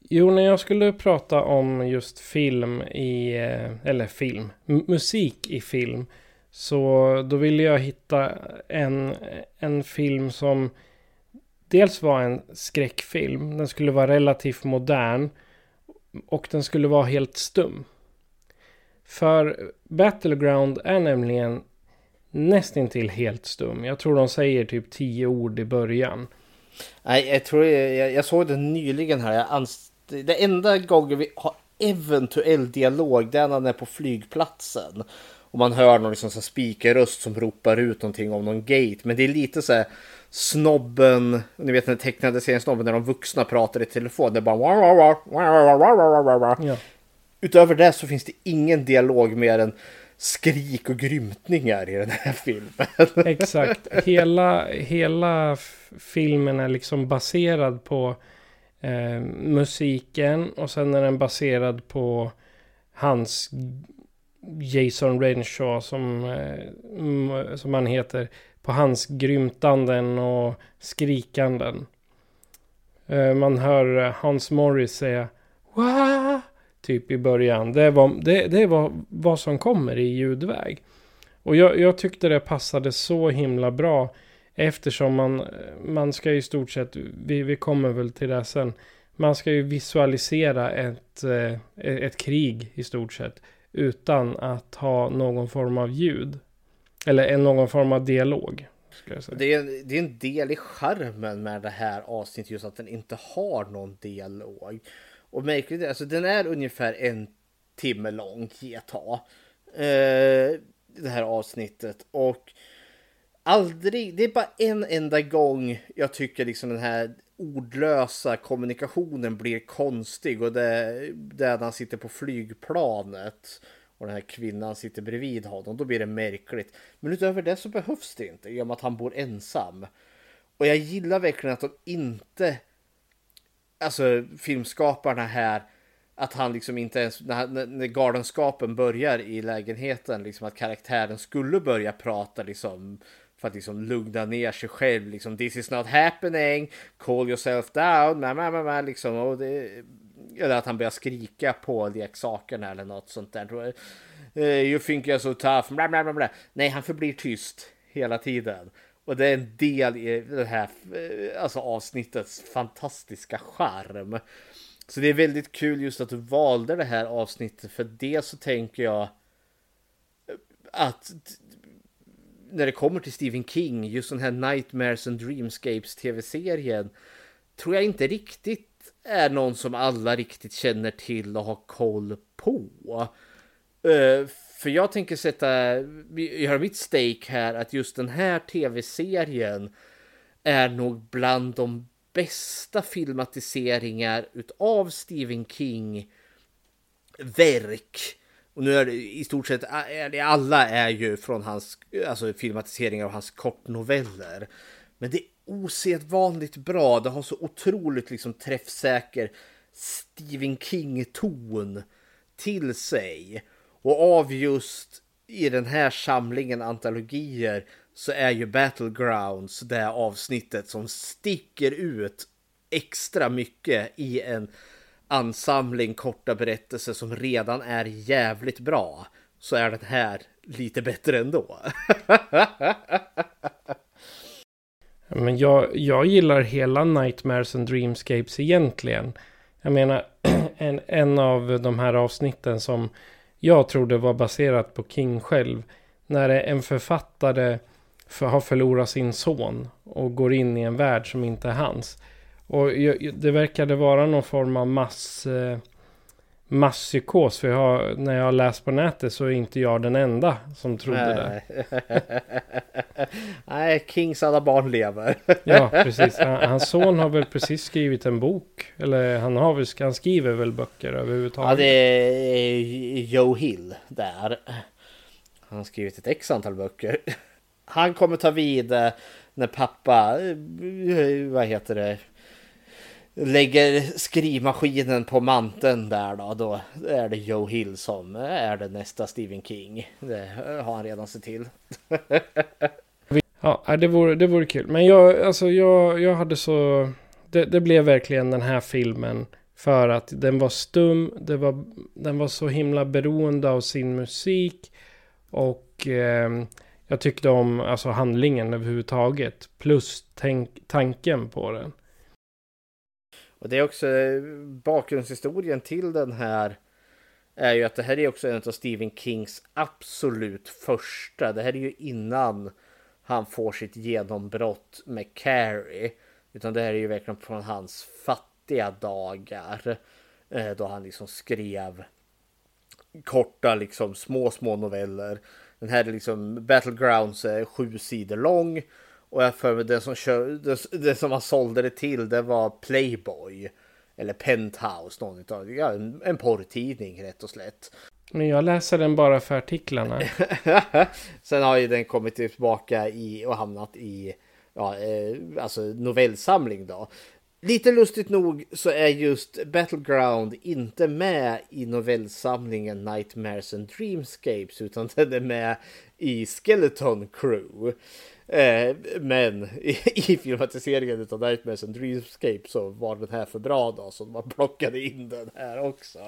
Jo, när jag skulle prata om just film i, eh, eller film, musik i film. Så då ville jag hitta en, en film som dels var en skräckfilm. Den skulle vara relativt modern. Och den skulle vara helt stum. För Battleground är nämligen nästintill helt stum. Jag tror de säger typ tio ord i början. Nej, jag tror jag, jag såg den nyligen här. Jag anst- det enda gången vi har eventuell dialog det är när han är på flygplatsen. Och man hör någon liksom speakerröst som ropar ut någonting om någon gate. Men det är lite så här snobben, ni vet den tecknade serien Snobben när de vuxna pratar i telefon. Det är bara... Ja. Utöver det så finns det ingen dialog mer än skrik och grymtningar i den här filmen. Exakt. Hela, hela filmen är liksom baserad på eh, musiken och sen är den baserad på hans Jason Renshaw som, eh, som han heter. På hans grymtanden och skrikanden. Eh, man hör eh, Hans Morris säga Wah! Typ i början. Det, var, det, det var vad som kommer i ljudväg. Och jag, jag tyckte det passade så himla bra Eftersom man, eh, man ska i stort sett, vi, vi kommer väl till det sen. Man ska ju visualisera ett, ett krig i stort sett. Utan att ha någon form av ljud. Eller någon form av dialog. Det är, det är en del i charmen med det här avsnittet just att den inte har någon dialog. Och märkligt alltså den är ungefär en timme lång, ge ta. Eh, det här avsnittet. Och aldrig, det är bara en enda gång jag tycker liksom den här ordlösa kommunikationen blir konstig och det, det är när han sitter på flygplanet och den här kvinnan sitter bredvid honom. Då blir det märkligt. Men utöver det så behövs det inte i och med att han bor ensam. Och jag gillar verkligen att de inte, alltså filmskaparna här, att han liksom inte ens, när, när galenskapen börjar i lägenheten, liksom att karaktären skulle börja prata liksom för att liksom lugna ner sig själv. Liksom, This is not happening, call yourself down, ma, ma, ma, ma, liksom. Och det, eller att han börjar skrika på leksakerna eller något sånt där. Eh, you think you're so tough, bla, bla, bla, bla. Nej, han förblir tyst hela tiden. Och det är en del i det här eh, alltså avsnittets fantastiska charm. Så det är väldigt kul just att du valde det här avsnittet. För det så tänker jag att när det kommer till Stephen King, just den här Nightmares and Dreamscapes tv-serien, tror jag inte riktigt är någon som alla riktigt känner till och har koll på. Uh, för jag tänker sätta, göra mitt stake här att just den här tv-serien är nog bland de bästa filmatiseringar utav Stephen King verk och nu är det i stort sett alla är ju från hans alltså filmatiseringar av hans kortnoveller. Men det är osedvanligt bra. Det har så otroligt liksom träffsäker Stephen King-ton till sig. Och av just i den här samlingen antologier så är ju Battlegrounds det avsnittet som sticker ut extra mycket i en ansamling korta berättelser som redan är jävligt bra så är den här lite bättre ändå. Men jag, jag gillar hela Nightmares and Dreamscapes egentligen. Jag menar, en, en av de här avsnitten som jag trodde var baserat på King själv. När en författare för, har förlorat sin son och går in i en värld som inte är hans. Och det verkade vara någon form av mass... Eh, masspsykos. För jag har, när jag har läst på nätet så är inte jag den enda som trodde det. Nej, Kings alla barn lever. ja, precis. Hans son har väl precis skrivit en bok. Eller han, har väl, han skriver väl böcker överhuvudtaget. Ja, det är Joe Hill där. Han har skrivit ett x antal böcker. Han kommer ta vid när pappa, eh, vad heter det, lägger skrivmaskinen på manteln där då, då är det Joe Hill som är det nästa Stephen King. Det har han redan sett till. ja, det vore, det vore kul. Men jag, alltså jag, jag hade så... Det, det, blev verkligen den här filmen för att den var stum, det var, den var så himla beroende av sin musik och eh, jag tyckte om alltså, handlingen överhuvudtaget plus tänk, tanken på den. Och det är också eh, bakgrundshistorien till den här är ju att det här är också en av Stephen Kings absolut första. Det här är ju innan han får sitt genombrott med Carrie. Utan det här är ju verkligen från hans fattiga dagar. Eh, då han liksom skrev korta liksom små små noveller. Den här är liksom Battlegrounds är sju sidor lång. Och jag för mig det som, kör, det, det som man sålde det till det var Playboy. Eller Penthouse, någon utav, ja, en, en porrtidning rätt och slätt. Men jag läser den bara för artiklarna. Sen har ju den kommit tillbaka i och hamnat i ja, eh, alltså novellsamling då. Lite lustigt nog så är just Battleground inte med i novellsamlingen Nightmares and Dreamscapes utan den är med i Skeleton Crew. Eh, men i, i filmatiseringen av Nightmares and Dreamscape så var den här för bra då så man plockade in den här också.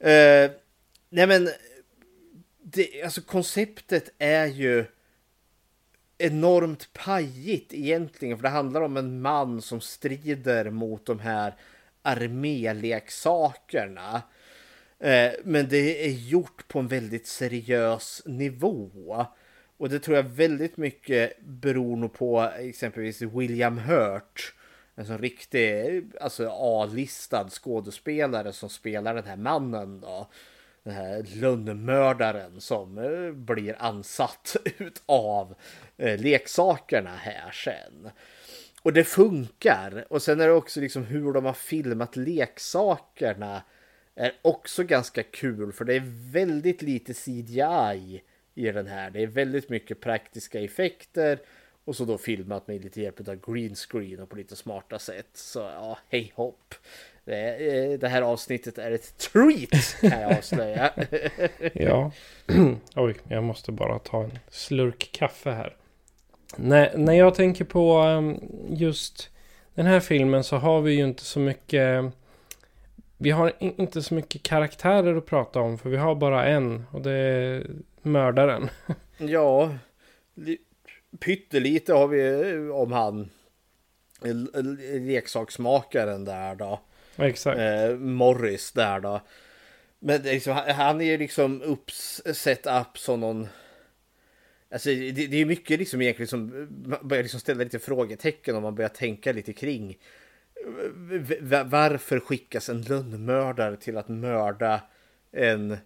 Eh, nej men det, alltså konceptet är ju enormt pajigt egentligen för det handlar om en man som strider mot de här arméleksakerna. Eh, men det är gjort på en väldigt seriös nivå. Och det tror jag väldigt mycket beror nog på exempelvis William Hurt. En sån riktig alltså A-listad skådespelare som spelar den här mannen då. Den här lönnmördaren som eh, blir ansatt av eh, leksakerna här sen. Och det funkar. Och sen är det också liksom hur de har filmat leksakerna är också ganska kul för det är väldigt lite CGI i den här. Det är väldigt mycket praktiska effekter och så då filmat med lite hjälp av green screen och på lite smarta sätt. Så ja, hej hopp. Det, eh, det här avsnittet är ett treat kan jag avslöja. ja, oj, jag måste bara ta en slurk kaffe här. När, när jag tänker på ehm, just den här filmen så har vi ju inte så mycket vi har inte så mycket karaktärer att prata om för vi har bara en och det är mördaren. Ja, pyttelite har vi om han leksaksmakaren där då. Exakt. Eh, Morris där då. Men liksom, han är ju liksom uppsett upp som någon... Alltså det, det är mycket liksom egentligen som börjar liksom ställa lite frågetecken om man börjar tänka lite kring varför skickas en lönnmördare till att mörda en, eh,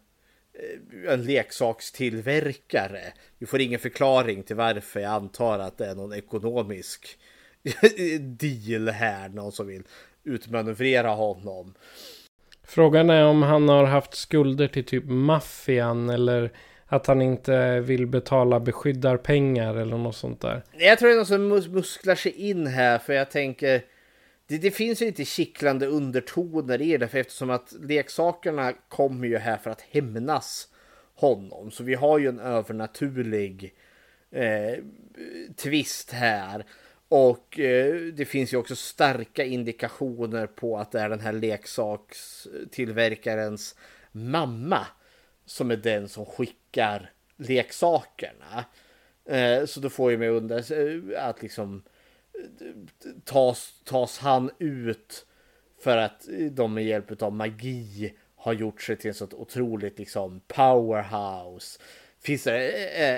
en leksakstillverkare? Vi får ingen förklaring till varför. Jag antar att det är någon ekonomisk deal här. Någon som vill utmanövrera honom. Frågan är om han har haft skulder till typ maffian eller att han inte vill betala beskyddarpengar eller något sånt där. Jag tror det är någon som musklar sig in här för jag tänker det, det, finns ju lite kittlande undertoner i det för eftersom att leksakerna kommer ju här för att hämnas honom. Så vi har ju en övernaturlig eh, twist här. Och eh, det finns ju också starka indikationer på att det är den här leksakstillverkarens mamma som är den som skickar leksakerna. Eh, så då får ju mig undra eh, att liksom tas, tas han ut för att de med hjälp av magi har gjort sig till en så otroligt liksom powerhouse. Finns det,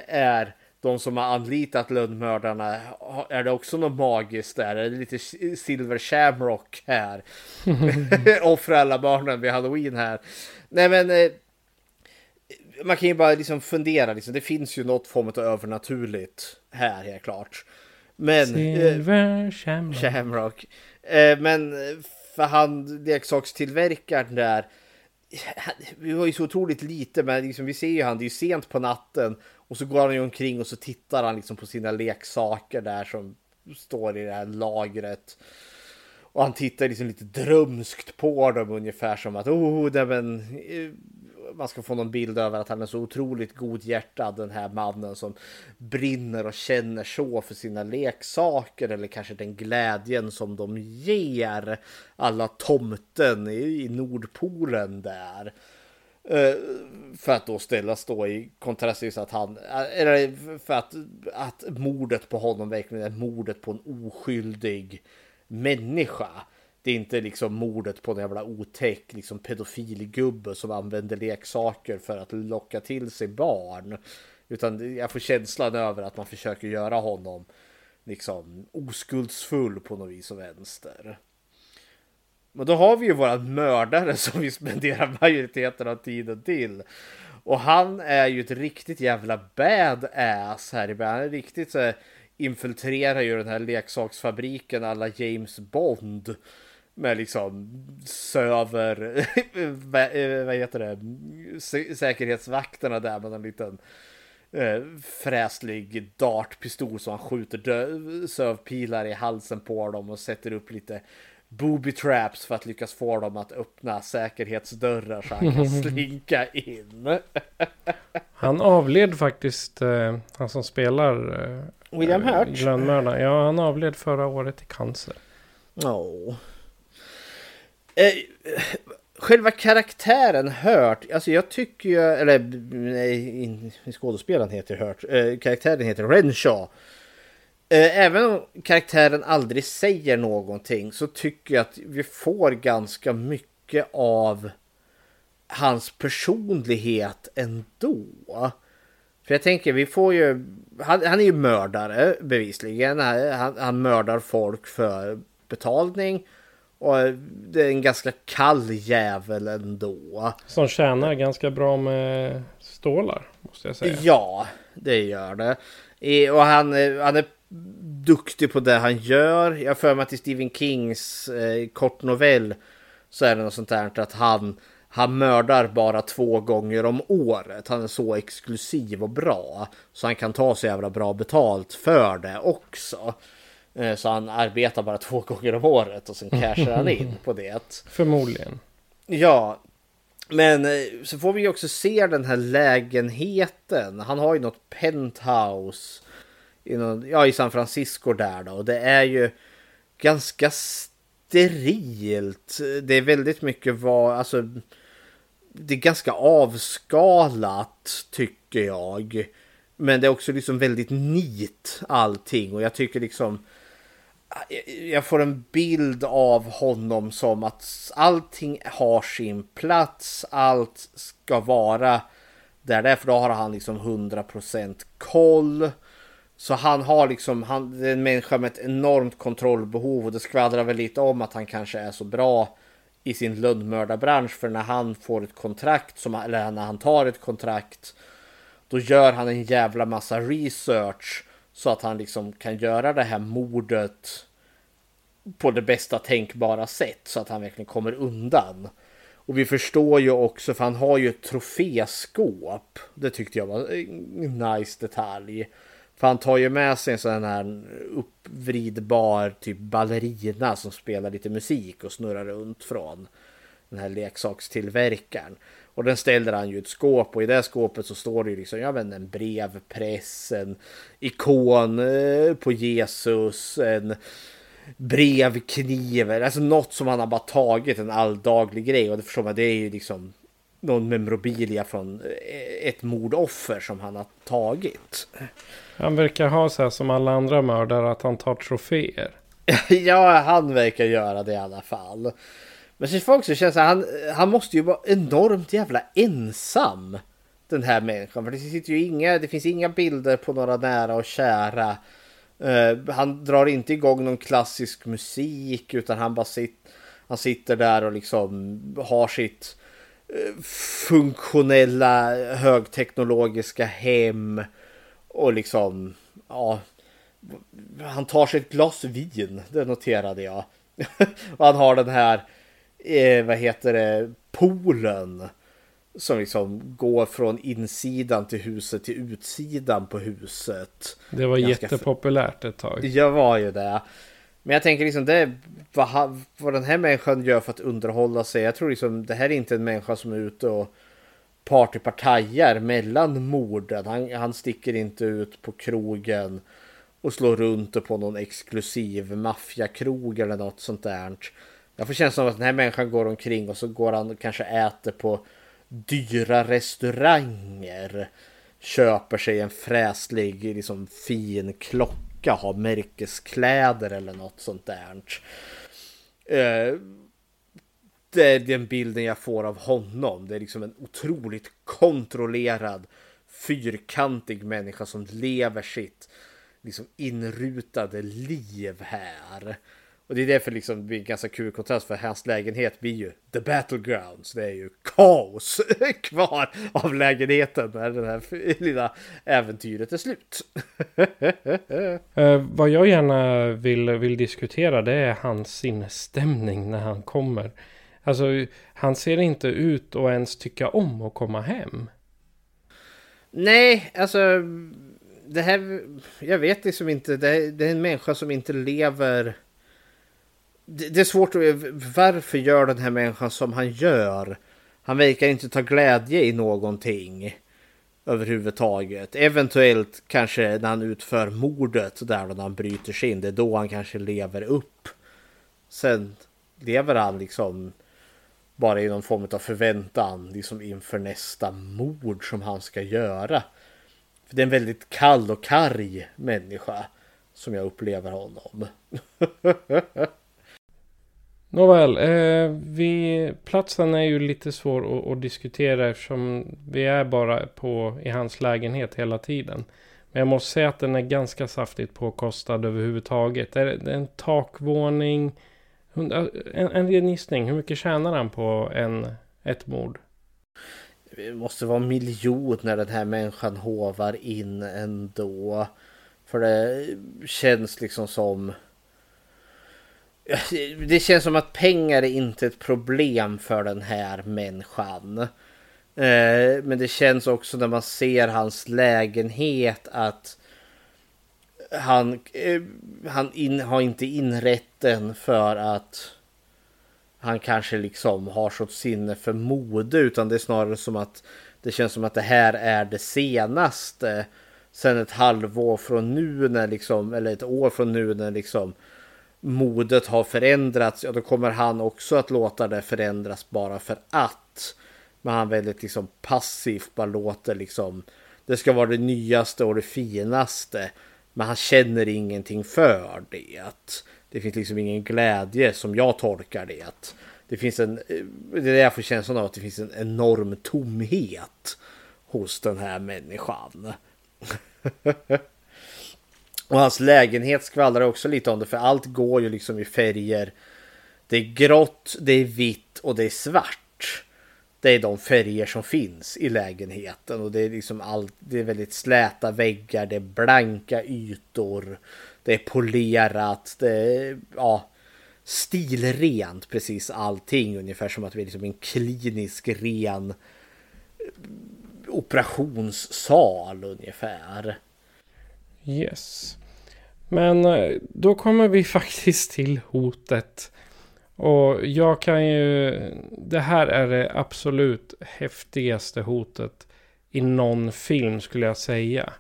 är de som har anlitat lönnmördarna, är det också något magiskt där? Är det lite Silver Shamrock här? Offra alla barnen vid halloween här. Nej men eh, man kan ju bara liksom fundera, liksom. det finns ju något form av övernaturligt här helt klart. Men... Silver eh, Shamrock. Shamrock. Eh, men för han leksakstillverkaren där vi var ju så otroligt lite, men liksom, vi ser ju han, det är ju sent på natten och så går han ju omkring och så tittar han liksom på sina leksaker där som står i det här lagret. Och han tittar liksom lite drömskt på dem ungefär som att oh, det men, eh, man ska få någon bild över att han är så otroligt godhjärtad den här mannen som brinner och känner så för sina leksaker eller kanske den glädjen som de ger alla tomten i, Nordpolen där. Eh, för att då ställas då i kontrast till att han, eh, eller för att, att mordet på honom verkligen är mordet på en oskyldig människa. Det är inte liksom mordet på en jävla otäck liksom pedofilgubbe som använder leksaker för att locka till sig barn. Utan jag får känslan över att man försöker göra honom liksom oskuldsfull på något vis och vänster. Men då har vi ju våran mördare som vi spenderar majoriteten av tiden till. Och han är ju ett riktigt jävla badass här i början. Han är riktigt så infiltrerar ju den här leksaksfabriken alla James Bond med liksom söver, vad heter det, säkerhetsvakterna där med en liten eh, fräslig dartpistol som han skjuter sövpilar i halsen på dem och sätter upp lite booby traps för att lyckas få dem att öppna säkerhetsdörrar så han kan slinka in. han avled faktiskt, eh, han som spelar eh, William Hurt. Ja, han avled förra året i cancer. Ja. Oh. Eh, själva karaktären Hurt, alltså jag tycker ju, eller nej, skådespelaren heter Hurt, eh, karaktären heter Renshaw. Eh, även om karaktären aldrig säger någonting så tycker jag att vi får ganska mycket av hans personlighet ändå. För jag tänker, vi får ju... Han, han är ju mördare bevisligen. Han, han mördar folk för betalning. Och det är en ganska kall jävel ändå. Som tjänar ganska bra med stålar, måste jag säga. Ja, det gör det. Och han, han är duktig på det han gör. Jag för mig att i Stephen Kings eh, kortnovell så är det något sånt där att han, han mördar bara två gånger om året. Han är så exklusiv och bra. Så han kan ta så jävla bra betalt för det också. Eh, så han arbetar bara två gånger om året och sen cashar han in på det. Förmodligen. Ja, men eh, så får vi också se den här lägenheten. Han har ju något penthouse i, någon, ja, i San Francisco där då. Och det är ju ganska sterilt. Det är väldigt mycket vad, alltså. Det är ganska avskalat tycker jag. Men det är också liksom väldigt nit allting och jag tycker liksom jag får en bild av honom som att allting har sin plats. Allt ska vara där därför då har han liksom 100% koll. Så han har liksom, han det är en människa med ett enormt kontrollbehov och det skvallrar väl lite om att han kanske är så bra i sin lönnmördarbransch för när han får ett kontrakt, som, eller när han tar ett kontrakt, då gör han en jävla massa research så att han liksom kan göra det här mordet på det bästa tänkbara sätt så att han verkligen kommer undan. Och vi förstår ju också, för han har ju ett troféskåp. Det tyckte jag var en nice detalj. För han tar ju med sig en sån här uppvridbar typ ballerina som spelar lite musik och snurrar runt från den här leksakstillverkaren. Och den ställer han ju ett skåp och i det skåpet så står det ju liksom, jag vet inte, en brevpress, en ikon eh, på Jesus, en brevkniv, alltså något som han har bara tagit, en alldaglig grej. Och det förstår man, det är ju liksom någon memorabilia från eh, ett mordoffer som han har tagit. Han verkar ha så här som alla andra mördare att han tar troféer. ja, han verkar göra det i alla fall. Men så får också känna han, han måste ju vara enormt jävla ensam den här människan. För det, sitter ju inga, det finns inga bilder på några nära och kära. Uh, han drar inte igång någon klassisk musik utan han bara sitter, han sitter där och liksom har sitt uh, funktionella högteknologiska hem. Och liksom, ja, han tar sig ett glas vin, det noterade jag. och han har den här, eh, vad heter det, poolen som liksom går från insidan till huset till utsidan på huset. Det var Ganska jättepopulärt ett tag. Jag var ju det. Men jag tänker liksom det vad, vad den här människan gör för att underhålla sig. Jag tror liksom det här är inte en människa som är ute och partypartajar mellan morden. Han, han sticker inte ut på krogen och slår runt på någon exklusiv maffiakrog eller något sånt där. Jag får känslan av att den här människan går omkring och så går han och kanske äter på dyra restauranger. Köper sig en fräslig, liksom fin klocka, har märkeskläder eller något sånt där. Eh, det är den bilden jag får av honom. Det är liksom en otroligt kontrollerad, fyrkantig människa som lever sitt liksom inrutade liv här. Och det är därför liksom det blir en ganska kul kontrast för hans lägenhet blir ju the battlegrounds. Det är ju kaos kvar av lägenheten när det här lilla äventyret är slut. uh, vad jag gärna vill, vill diskutera det är hans sinnesstämning när han kommer. Alltså han ser inte ut att ens tycka om att komma hem. Nej, alltså det här, jag vet liksom inte, det det är en människa som inte lever det är svårt att... Varför gör den här människan som han gör? Han verkar inte ta glädje i någonting överhuvudtaget. Eventuellt kanske när han utför mordet där då han bryter sig in. Det är då han kanske lever upp. Sen lever han liksom bara i någon form av förväntan liksom inför nästa mord som han ska göra. För det är en väldigt kall och karg människa som jag upplever honom. Nåväl, eh, vi, platsen är ju lite svår att, att, diskutera eftersom vi är bara på, i hans lägenhet hela tiden. Men jag måste säga att den är ganska saftigt påkostad överhuvudtaget. Det är, det är en takvåning. Eh, en, en ren gissning, hur mycket tjänar han på en, ett mord? Det måste vara miljon när den här människan hovar in ändå. För det känns liksom som det känns som att pengar är inte ett problem för den här människan. Eh, men det känns också när man ser hans lägenhet att han, eh, han in, har inte inrett den för att han kanske liksom har sått sinne för mode utan det är snarare som att det känns som att det här är det senaste. Sen ett halvår från nu när liksom, eller ett år från nu när liksom modet har förändrats, ja då kommer han också att låta det förändras bara för att. Men han väldigt liksom passivt bara låter liksom det ska vara det nyaste och det finaste. Men han känner ingenting för det. Det finns liksom ingen glädje som jag tolkar det. Det finns en, eh, det är det jag får känslan av att det finns en enorm tomhet hos den här människan. Och hans lägenhet skvallrar också lite om det för allt går ju liksom i färger. Det är grått, det är vitt och det är svart. Det är de färger som finns i lägenheten och det är liksom allt. Det är väldigt släta väggar, det är blanka ytor. Det är polerat, det är ja, stilrent precis allting. Ungefär som att vi är liksom en klinisk ren eh, operationssal ungefär. Yes. Men eh, då kommer vi faktiskt till hotet. Och jag kan ju... Det här är det absolut häftigaste hotet i någon film skulle jag säga.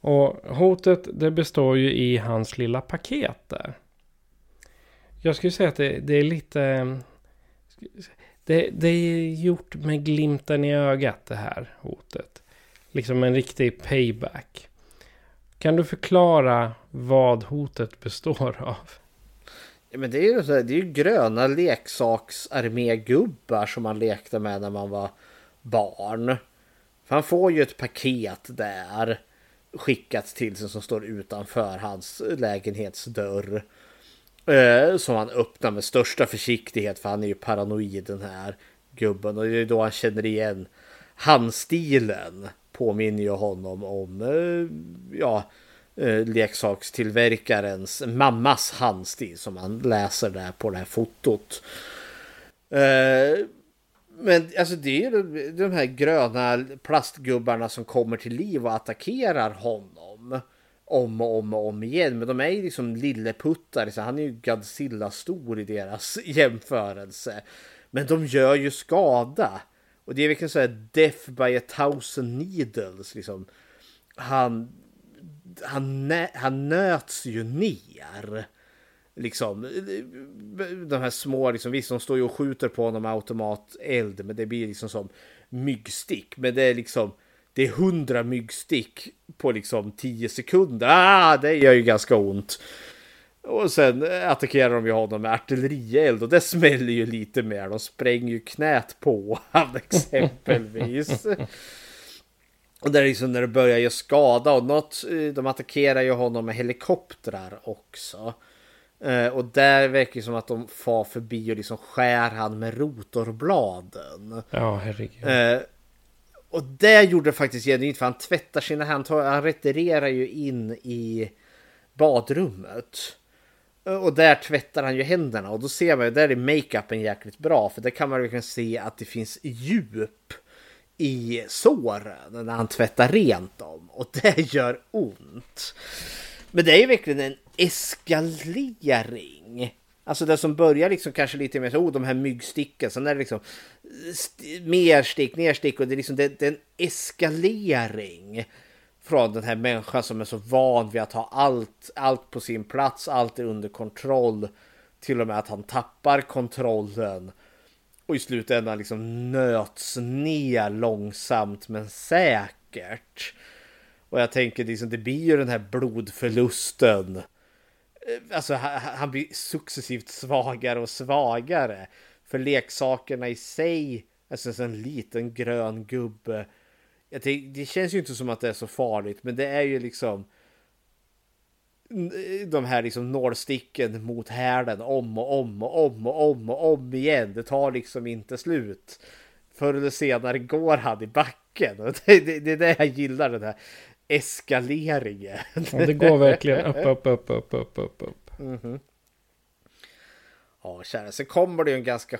Och hotet det består ju i hans lilla paket där. Jag skulle säga att det, det är lite... Det, det, är gjort med glimten i ögat det här hotet. Liksom en riktig payback. Kan du förklara vad hotet består av? Ja, men det är ju så här, det är ju gröna leksaksarmégubbar som man lekte med när man var barn. För han får ju ett paket där skickats till sig som står utanför hans lägenhetsdörr. Eh, som han öppnar med största försiktighet för han är ju paranoid den här gubben. Och det är då han känner igen handstilen. Påminner ju honom om eh, ja, eh, leksakstillverkarens mammas handstil som man läser där på det här fotot. Eh, men alltså det är ju de här gröna plastgubbarna som kommer till liv och attackerar honom. Om och om och om igen. Men de är ju liksom lilleputtar. Så han är ju Godzilla stor i deras jämförelse. Men de gör ju skada. Och det är verkligen så här death by a thousand needles. Liksom. Han, han, han nöts ju ner. Liksom, de här små, liksom, visst de står ju och skjuter på honom med automateld, men det blir liksom som myggstick. Men det är liksom, det är hundra myggstick på liksom tio sekunder. Ah, det gör ju ganska ont. Och sen attackerar de ju honom med artillerield och det smäller ju lite mer. De spränger ju knät på honom exempelvis. och det är liksom när det börjar göra skada och något, de attackerar ju honom med helikoptrar också. Eh, och där verkar det som att de far förbi och liksom skär han med rotorbladen. Ja, herregud. Eh, och det gjorde faktiskt genuint för han tvättar sina händer. Han retirerar ju in i badrummet. Och där tvättar han ju händerna. Och då ser man ju där är makeupen jäkligt bra. För där kan man verkligen se att det finns djup i såren när han tvättar rent dem och det gör ont. Men det är ju verkligen en eskalering. Alltså det som börjar liksom kanske lite mer så, oh, de här myggsticken, sen är det liksom mer stick, ner stick. Och det är liksom det, det är en eskalering från den här människan som är så van vid att ha allt, allt på sin plats, allt är under kontroll. Till och med att han tappar kontrollen. Och i slutändan liksom nöts ner långsamt men säkert. Och jag tänker liksom, det blir ju den här blodförlusten. Eh, alltså han blir successivt svagare och svagare. För leksakerna i sig, alltså en liten grön gubbe. Jag tänkte, det känns ju inte som att det är så farligt, men det är ju liksom de här liksom nålsticken mot hälen om och om och om och om och om igen. Det tar liksom inte slut. Förr eller senare går han i backen. Och det, det, det är det jag gillar den här eskaleringen. Ja, det går verkligen upp, upp, upp, upp, upp, upp, upp. Mm -hmm. Ja, kära. Sen kommer det en ganska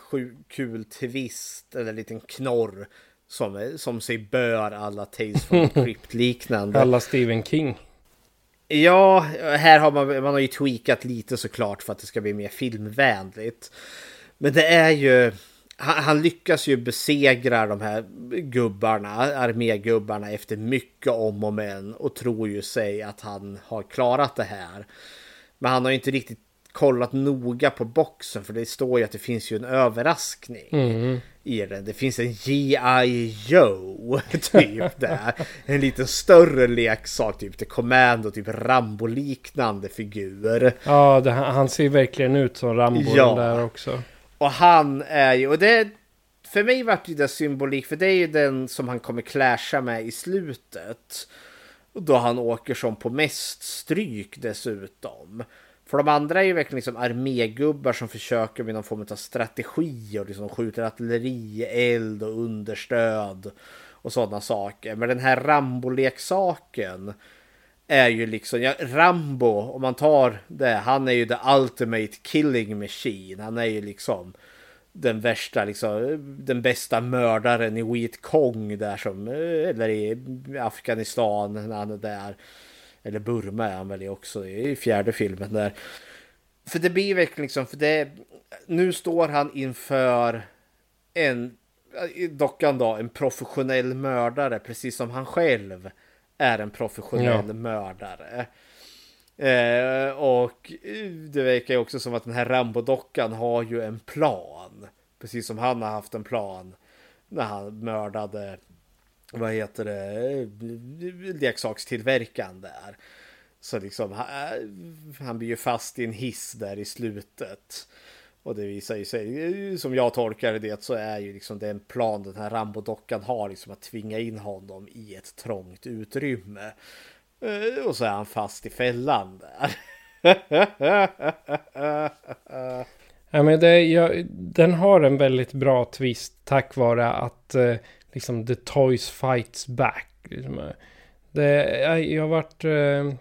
kul twist, eller en liten knorr. Som, som sig bör alla Tales from Crypt liknande. Alla Stephen King. Ja, här har man, man har ju tweakat lite såklart för att det ska bli mer filmvänligt. Men det är ju han, han, lyckas ju besegra de här gubbarna, armégubbarna efter mycket om och men och tror ju sig att han har klarat det här. Men han har ju inte riktigt kollat noga på boxen för det står ju att det finns ju en överraskning mm. I den. Det finns en G.I. Joe typ där. En lite större leksak typ till Commando, typ Rambo-liknande figur. Ja, det, han ser verkligen ut som Rambo ja. där också. Och han är ju, och det för mig vart det symbolik, för det är ju den som han kommer clasha med i slutet. Då han åker som på mest stryk dessutom. För de andra är ju verkligen liksom armégubbar som försöker med någon form av strategi och liksom skjuter artilleri, eld och understöd och sådana saker. Men den här Rambo-leksaken är ju liksom, ja, Rambo, om man tar det, han är ju the ultimate killing machine. Han är ju liksom den värsta, liksom, den bästa mördaren i Wheat Kong där som, eh, eller i Afghanistan när han är där. Eller Burma är han väl också i fjärde filmen där. För det blir verkligen liksom, för det, nu står han inför en, dockan då, en professionell mördare, precis som han själv är en professionell ja. mördare. Eh, och det verkar ju också som att den här Rambo-dockan har ju en plan. Precis som han har haft en plan när han mördade, vad heter det, leksakstillverkaren där. Så liksom, han, blir ju fast i en hiss där i slutet. Och det visar ju sig, som jag tolkar det, så är ju liksom den plan den här Rambo-dockan har, liksom att tvinga in honom i ett trångt utrymme. Eh, och så är han fast i fällan där. ja, men det, jag, den har en väldigt bra twist tack vare att eh, liksom the toys fights back. Liksom. Det, jag, jag har varit... Eh,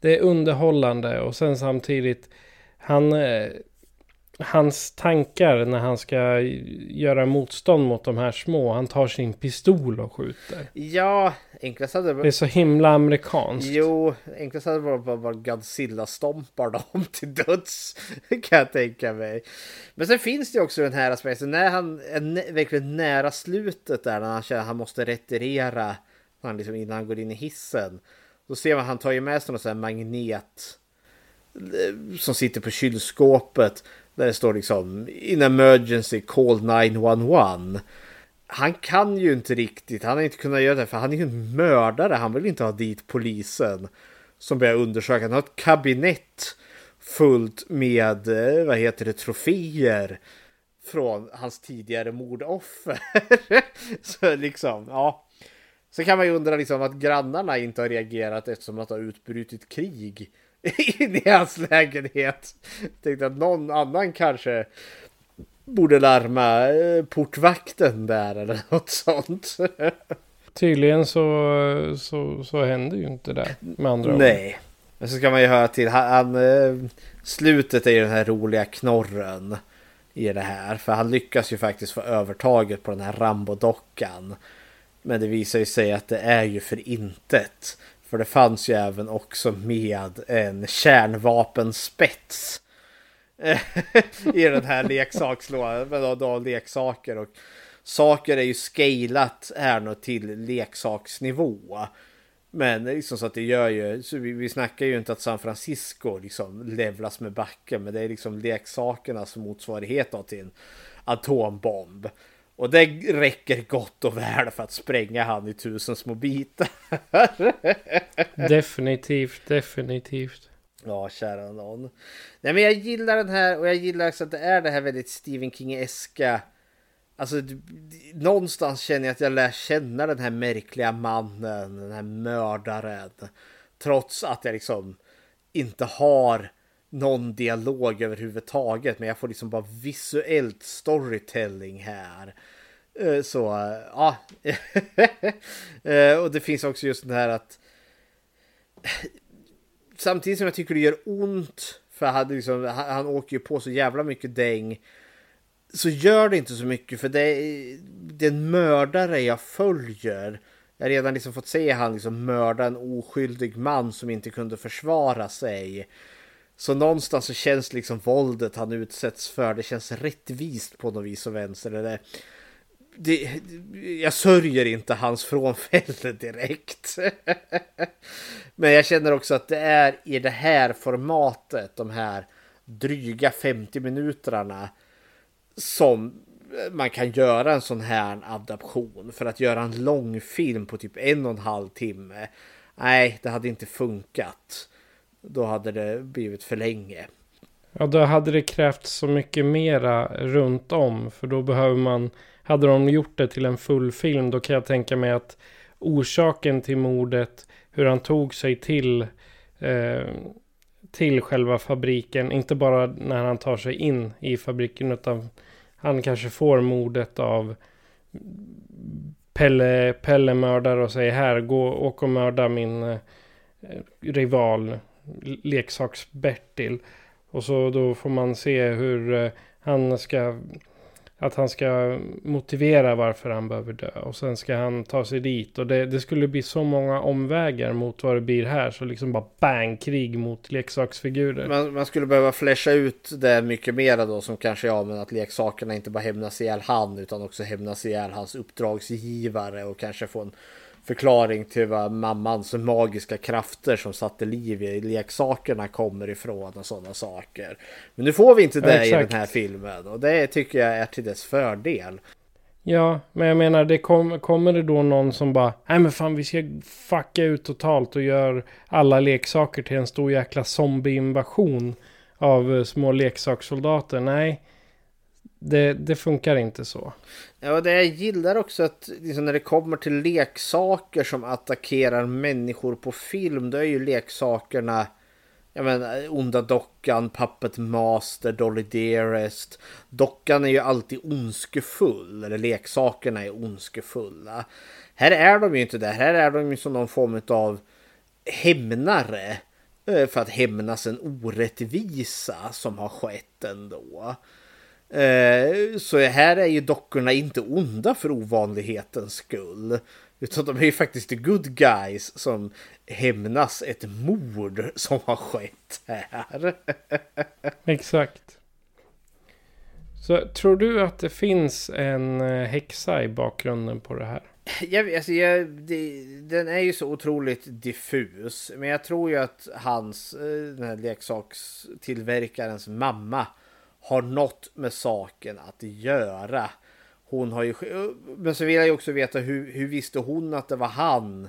det är underhållande och sen samtidigt han eh, hans tankar när han ska göra motstånd mot de här små. Han tar sin pistol och skjuter. Ja, enklast hade det är så himla amerikanskt. Jo, enklast hade det varit bara, bara Godzilla stompar dem till döds. Kan jag tänka mig. Men sen finns det också den här aspekten. När han är verkligen nära slutet där. När han känner att han måste retirera. Han liksom, innan han går in i hissen. Då ser man att han tar ju med sig någon sån här magnet. Eh, som sitter på kylskåpet. Där det står liksom in emergency call 911. Han kan ju inte riktigt, han har inte kunnat göra det för han är ju en mördare. Han vill inte ha dit polisen som börjar undersöka. Han har ett kabinett fullt med, eh, vad heter det, troféer från hans tidigare mordoffer. så liksom, ja. Så kan man ju undra liksom att grannarna inte har reagerat eftersom att det har utbrutit krig in i hans lägenhet. Tänkte att någon annan kanske borde larma eh, portvakten där eller något sånt. Tydligen så, så, så händer ju inte det med andra ord. Nej. Men så ska man ju höra till han, eh, slutet är ju den här roliga knorren i det här. För han lyckas ju faktiskt få övertaget på den här Rambo-dockan. Men det visar ju sig att det är ju för intet. För det fanns ju även också med en kärnvapenspets. I den här leksakslådan. med då, leksaker och saker är ju scalat här nu till leksaksnivå. Men liksom så att det gör ju, så vi, vi snackar ju inte att San Francisco liksom levlas med backen, men det är liksom leksakernas motsvarighet då till en atombomb. Och det räcker gott och väl för att spränga han i tusen små bitar. definitivt, definitivt. Ja, kära någon. Nej, men jag gillar den här och jag gillar också att det är det här väldigt Stephen King-eska. Alltså, någonstans känner jag att jag lär känna den här märkliga mannen, den här mördaren. Trots att jag liksom inte har någon dialog överhuvudtaget. Men jag får liksom bara visuellt storytelling här. Eh, så ja. Eh, och det finns också just det här att samtidigt som jag tycker det gör ont för liksom, han, liksom, han, åker ju på så jävla mycket däng så gör det inte så mycket för det är en mördare jag följer. Jag har redan liksom fått se han liksom mörda en oskyldig man som inte kunde försvara sig. Så någonstans så känns liksom våldet han utsätts för, det känns rättvist på något vis och vänster. Eller det, jag sörjer inte hans frånfälle direkt. Men jag känner också att det är i det här formatet, de här dryga 50 minuterna som man kan göra en sån här adaption. För att göra en långfilm på typ en och en halv timme. Nej, det hade inte funkat. Då hade det blivit för länge. Ja, då hade det krävt så mycket mera runt om. För då behöver man, hade de gjort det till en full film, då kan jag tänka mig att orsaken till mordet, hur han tog sig till, eh, till själva fabriken, inte bara när han tar sig in i fabriken, utan han kanske får mordet av Pelle, Pelle mördar och säger här, gå, åk och mörda min eh, rival leksaks-Bertil. Och så då får man se hur eh, han ska att han ska motivera varför han behöver dö. Och sen ska han ta sig dit. Och det, det, skulle bli så många omvägar mot vad det blir här. Så liksom bara bang, krig mot leksaksfigurer. Man, man skulle behöva flasha ut det mycket mera då. Som kanske ja, men att leksakerna inte bara hämnas ihjäl han. Utan också hämnas ihjäl hans uppdragsgivare. Och kanske få en förklaring till vad mammans magiska krafter som satte liv i leksakerna kommer ifrån och sådana saker. Men nu får vi inte det ja, i den här filmen och det tycker jag är till dess fördel. Ja, men jag menar, det kom, kommer det då någon som bara, nej men fan vi ska fucka ut totalt och gör alla leksaker till en stor jäkla zombieinvasion av små leksakssoldater. Nej, det, det funkar inte så. Ja, det jag gillar också att liksom när det kommer till leksaker som attackerar människor på film, då är ju leksakerna jag menar, onda dockan, Puppet Master, Dolly Dearest. Dockan är ju alltid ondskefull, eller leksakerna är ondskefulla. Här är de ju inte det, här är de ju som någon form av hämnare. Eh, för att hämnas en orättvisa som har skett ändå. Eh, så här är ju dockorna inte onda för ovanlighetens skull. Utan de är ju faktiskt the good guys som hämnas ett mord som har skett här. Exakt. Så tror du att det finns en eh, häxa i bakgrunden på det här? Jag, alltså, jag, det, den är ju så otroligt diffus. Men jag tror ju att hans, eh, den här leksakstillverkarens mamma har något med saken att göra. Hon har ju... Men så vill jag ju också veta hur, hur visste hon att det var han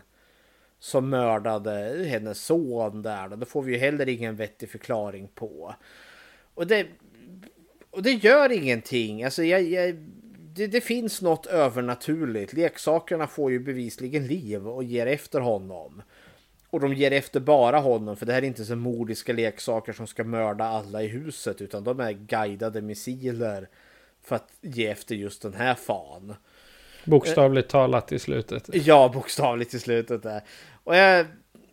som mördade hennes son där. Då får vi ju heller ingen vettig förklaring på. Och det, och det gör ingenting. Alltså jag, jag, det, det, finns något övernaturligt. Leksakerna får ju bevisligen liv och ger efter honom. Och de ger efter bara honom för det här är inte så mordiska leksaker som ska mörda alla i huset utan de är guidade missiler för att ge efter just den här fan. Bokstavligt talat i slutet. Ja, bokstavligt i slutet där. Och jag,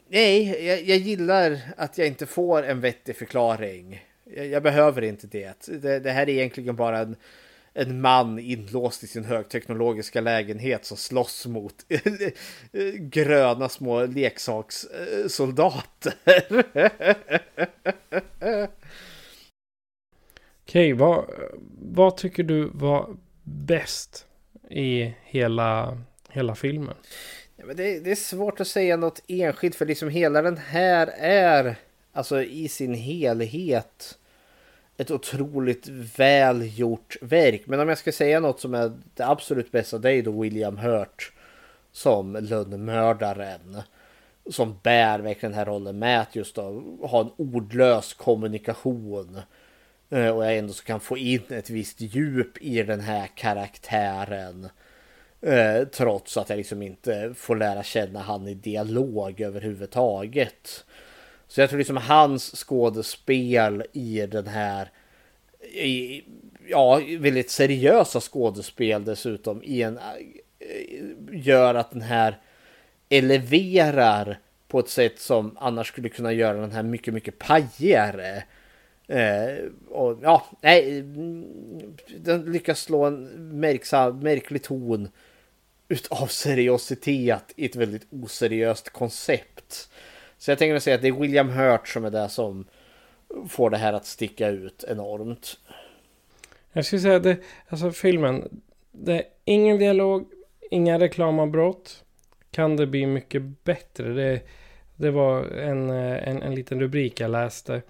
nej, jag, jag gillar att jag inte får en vettig förklaring. Jag, jag behöver inte det. det. det. här är egentligen bara en, en man inlåst i sin högteknologiska lägenhet som slåss mot gröna små leksakssoldater. Okej, vad, vad tycker du var bäst i hela, hela filmen? Ja, men det, det, är svårt att säga något enskilt för liksom hela den här är alltså i sin helhet ett otroligt välgjort verk. Men om jag ska säga något som är det absolut bästa det är då William Hurt som lönnmördaren. Som bär verkligen den här rollen med att just då ha en ordlös kommunikation. Eh, och jag ändå så kan få in ett visst djup i den här karaktären. Eh, trots att jag liksom inte får lära känna han i dialog överhuvudtaget. Så jag tror liksom hans skådespel i den här i, ja, väldigt seriösa skådespel dessutom i en, eh, gör att den här eleverar på ett sätt som annars skulle kunna göra den här mycket, mycket pajigare. Eh, och ja, nej, mm, den lyckas slå en märksa, märklig ton utav seriositet i ett väldigt oseriöst koncept. Så jag tänker säga att det är William Hurt som är det som får det här att sticka ut enormt. Jag skulle säga att alltså filmen, det är ingen dialog, inga reklamavbrott. Kan det bli mycket bättre? Det, det var en, en, en liten rubrik jag läste.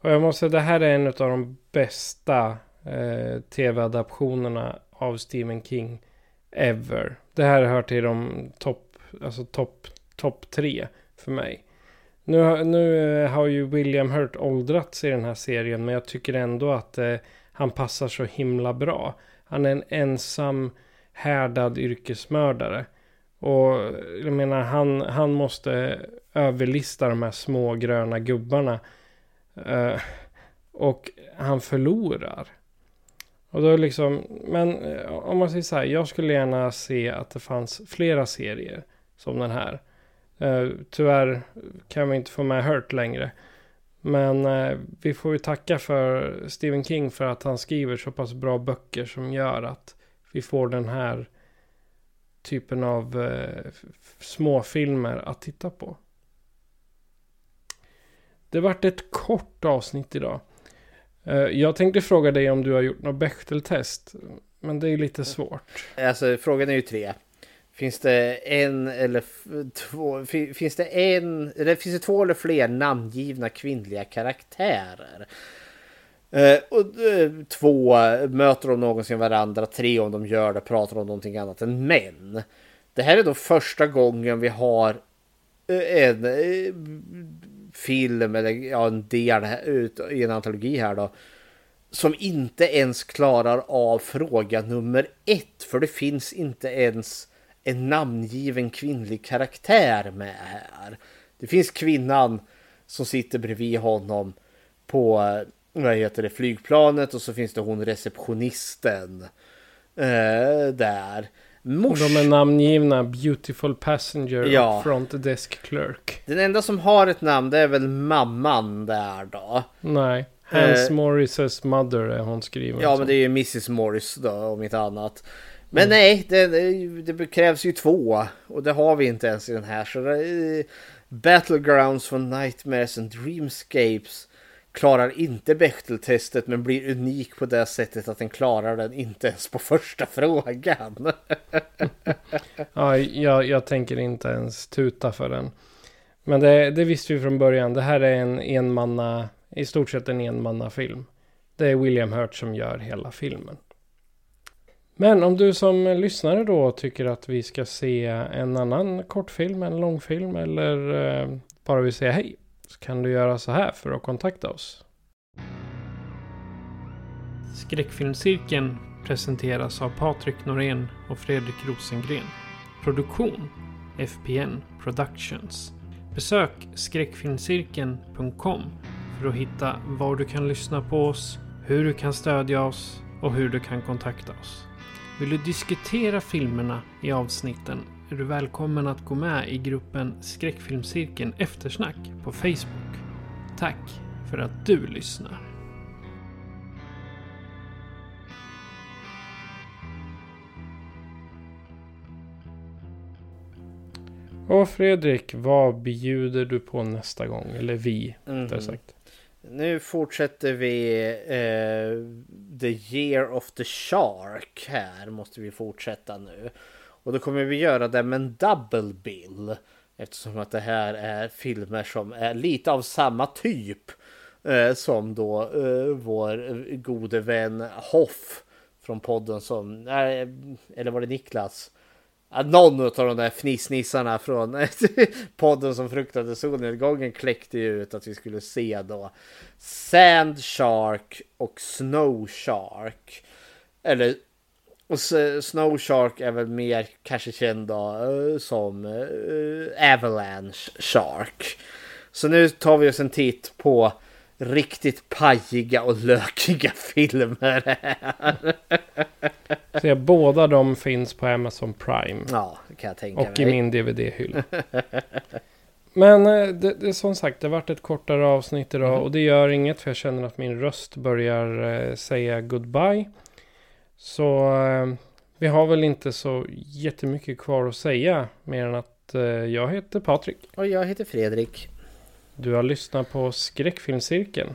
Och jag måste säga, det här är en av de bästa eh, tv-adaptionerna av Stephen King ever. Det här hör till de topp, alltså topp, topp tre för mig. Nu, nu eh, har ju William Hurt åldrats i den här serien, men jag tycker ändå att eh, han passar så himla bra. Han är en ensam härdad yrkesmördare. Och jag menar, han, han måste överlista de här små gröna gubbarna. Eh, och han förlorar. Och då liksom, men eh, om man säger så här, jag skulle gärna se att det fanns flera serier som den här. Uh, tyvärr kan vi inte få med Hurt längre. Men uh, vi får ju tacka för Stephen King för att han skriver så pass bra böcker som gör att vi får den här typen av uh, småfilmer att titta på. Det vart ett kort avsnitt idag. Jag tänkte fråga dig om du har gjort något Bechteltest. Men det är ju lite svårt. Alltså frågan är ju tre. Finns det en eller två, finns det en, eller finns det två eller fler namngivna kvinnliga karaktärer? Eh, och, eh, två, möter de någonsin varandra? Tre, om de gör det, pratar om någonting annat än män. Det här är då första gången vi har eh, en eh, film, eller ja, en del i en antologi här då. som inte ens klarar av fråga nummer ett. För det finns inte ens en namngiven kvinnlig karaktär med här. Det finns kvinnan som sitter bredvid honom på vad heter det, flygplanet och så finns det hon receptionisten eh, där. Mors... De är namngivna Beautiful Passenger ja. och Front Desk Clerk. Den enda som har ett namn det är väl mamman där då. Nej, Hans eh... Morrises mother är hon skriven. Ja, som. men det är ju Mrs Morris då om inte annat. Men mm. nej, det, det, det, krävs ju två och det har vi inte ens i den här. Så det, Battlegrounds från Nightmares and Dreamscapes klarar inte Bechteltestet men blir unik på det sättet att den klarar den inte ens på första frågan. ja, jag, jag tänker inte ens tuta för den. Men det, det visste vi från början. Det här är en enmanna, i stort sett en enmanna film. Det är William Hurt som gör hela filmen. Men om du som lyssnare då tycker att vi ska se en annan kortfilm, en långfilm eller eh, bara vill säga hej så kan du göra så här för att kontakta oss. Skräckfilmscirkeln presenteras av Patrik Norén och Fredrik Rosengren. Produktion FPN Productions. Besök skräckfilmscirkeln.com för att hitta var du kan lyssna på oss, hur du kan stödja oss och hur du kan kontakta oss. Vill du diskutera filmerna i avsnitten är du välkommen att gå med i gruppen Skräckfilmscirkeln Eftersnack på Facebook. Tack för att du lyssnar. Och Fredrik, vad bjuder du på nästa gång? Eller vi, mm. sagt. Nu fortsätter vi eh, The Year of the Shark här. Måste vi fortsätta nu. Och då kommer vi göra det med en double bill. Eftersom att det här är filmer som är lite av samma typ. Eh, som då eh, vår gode vän Hoff. Från podden som, eller var det Niklas? Någon av de där fnissnissarna från podden som fruktade solnedgången kläckte ju ut att vi skulle se då Sand Shark och Snow Shark. Eller och Snow Shark är väl mer kanske känd då, eh, som uh, Avalanche Shark. Så nu tar vi oss en titt på riktigt pajiga och lökiga filmer här. Så båda de finns på Amazon Prime. Ja, det kan jag tänka och mig. Och i min DVD-hylla. Men eh, det, det som sagt, det har varit ett kortare avsnitt idag mm. och det gör inget för jag känner att min röst börjar eh, säga goodbye. Så eh, vi har väl inte så jättemycket kvar att säga mer än att jag heter Patrik. Och jag heter Fredrik. Du har lyssnat på Skräckfilmscirkeln.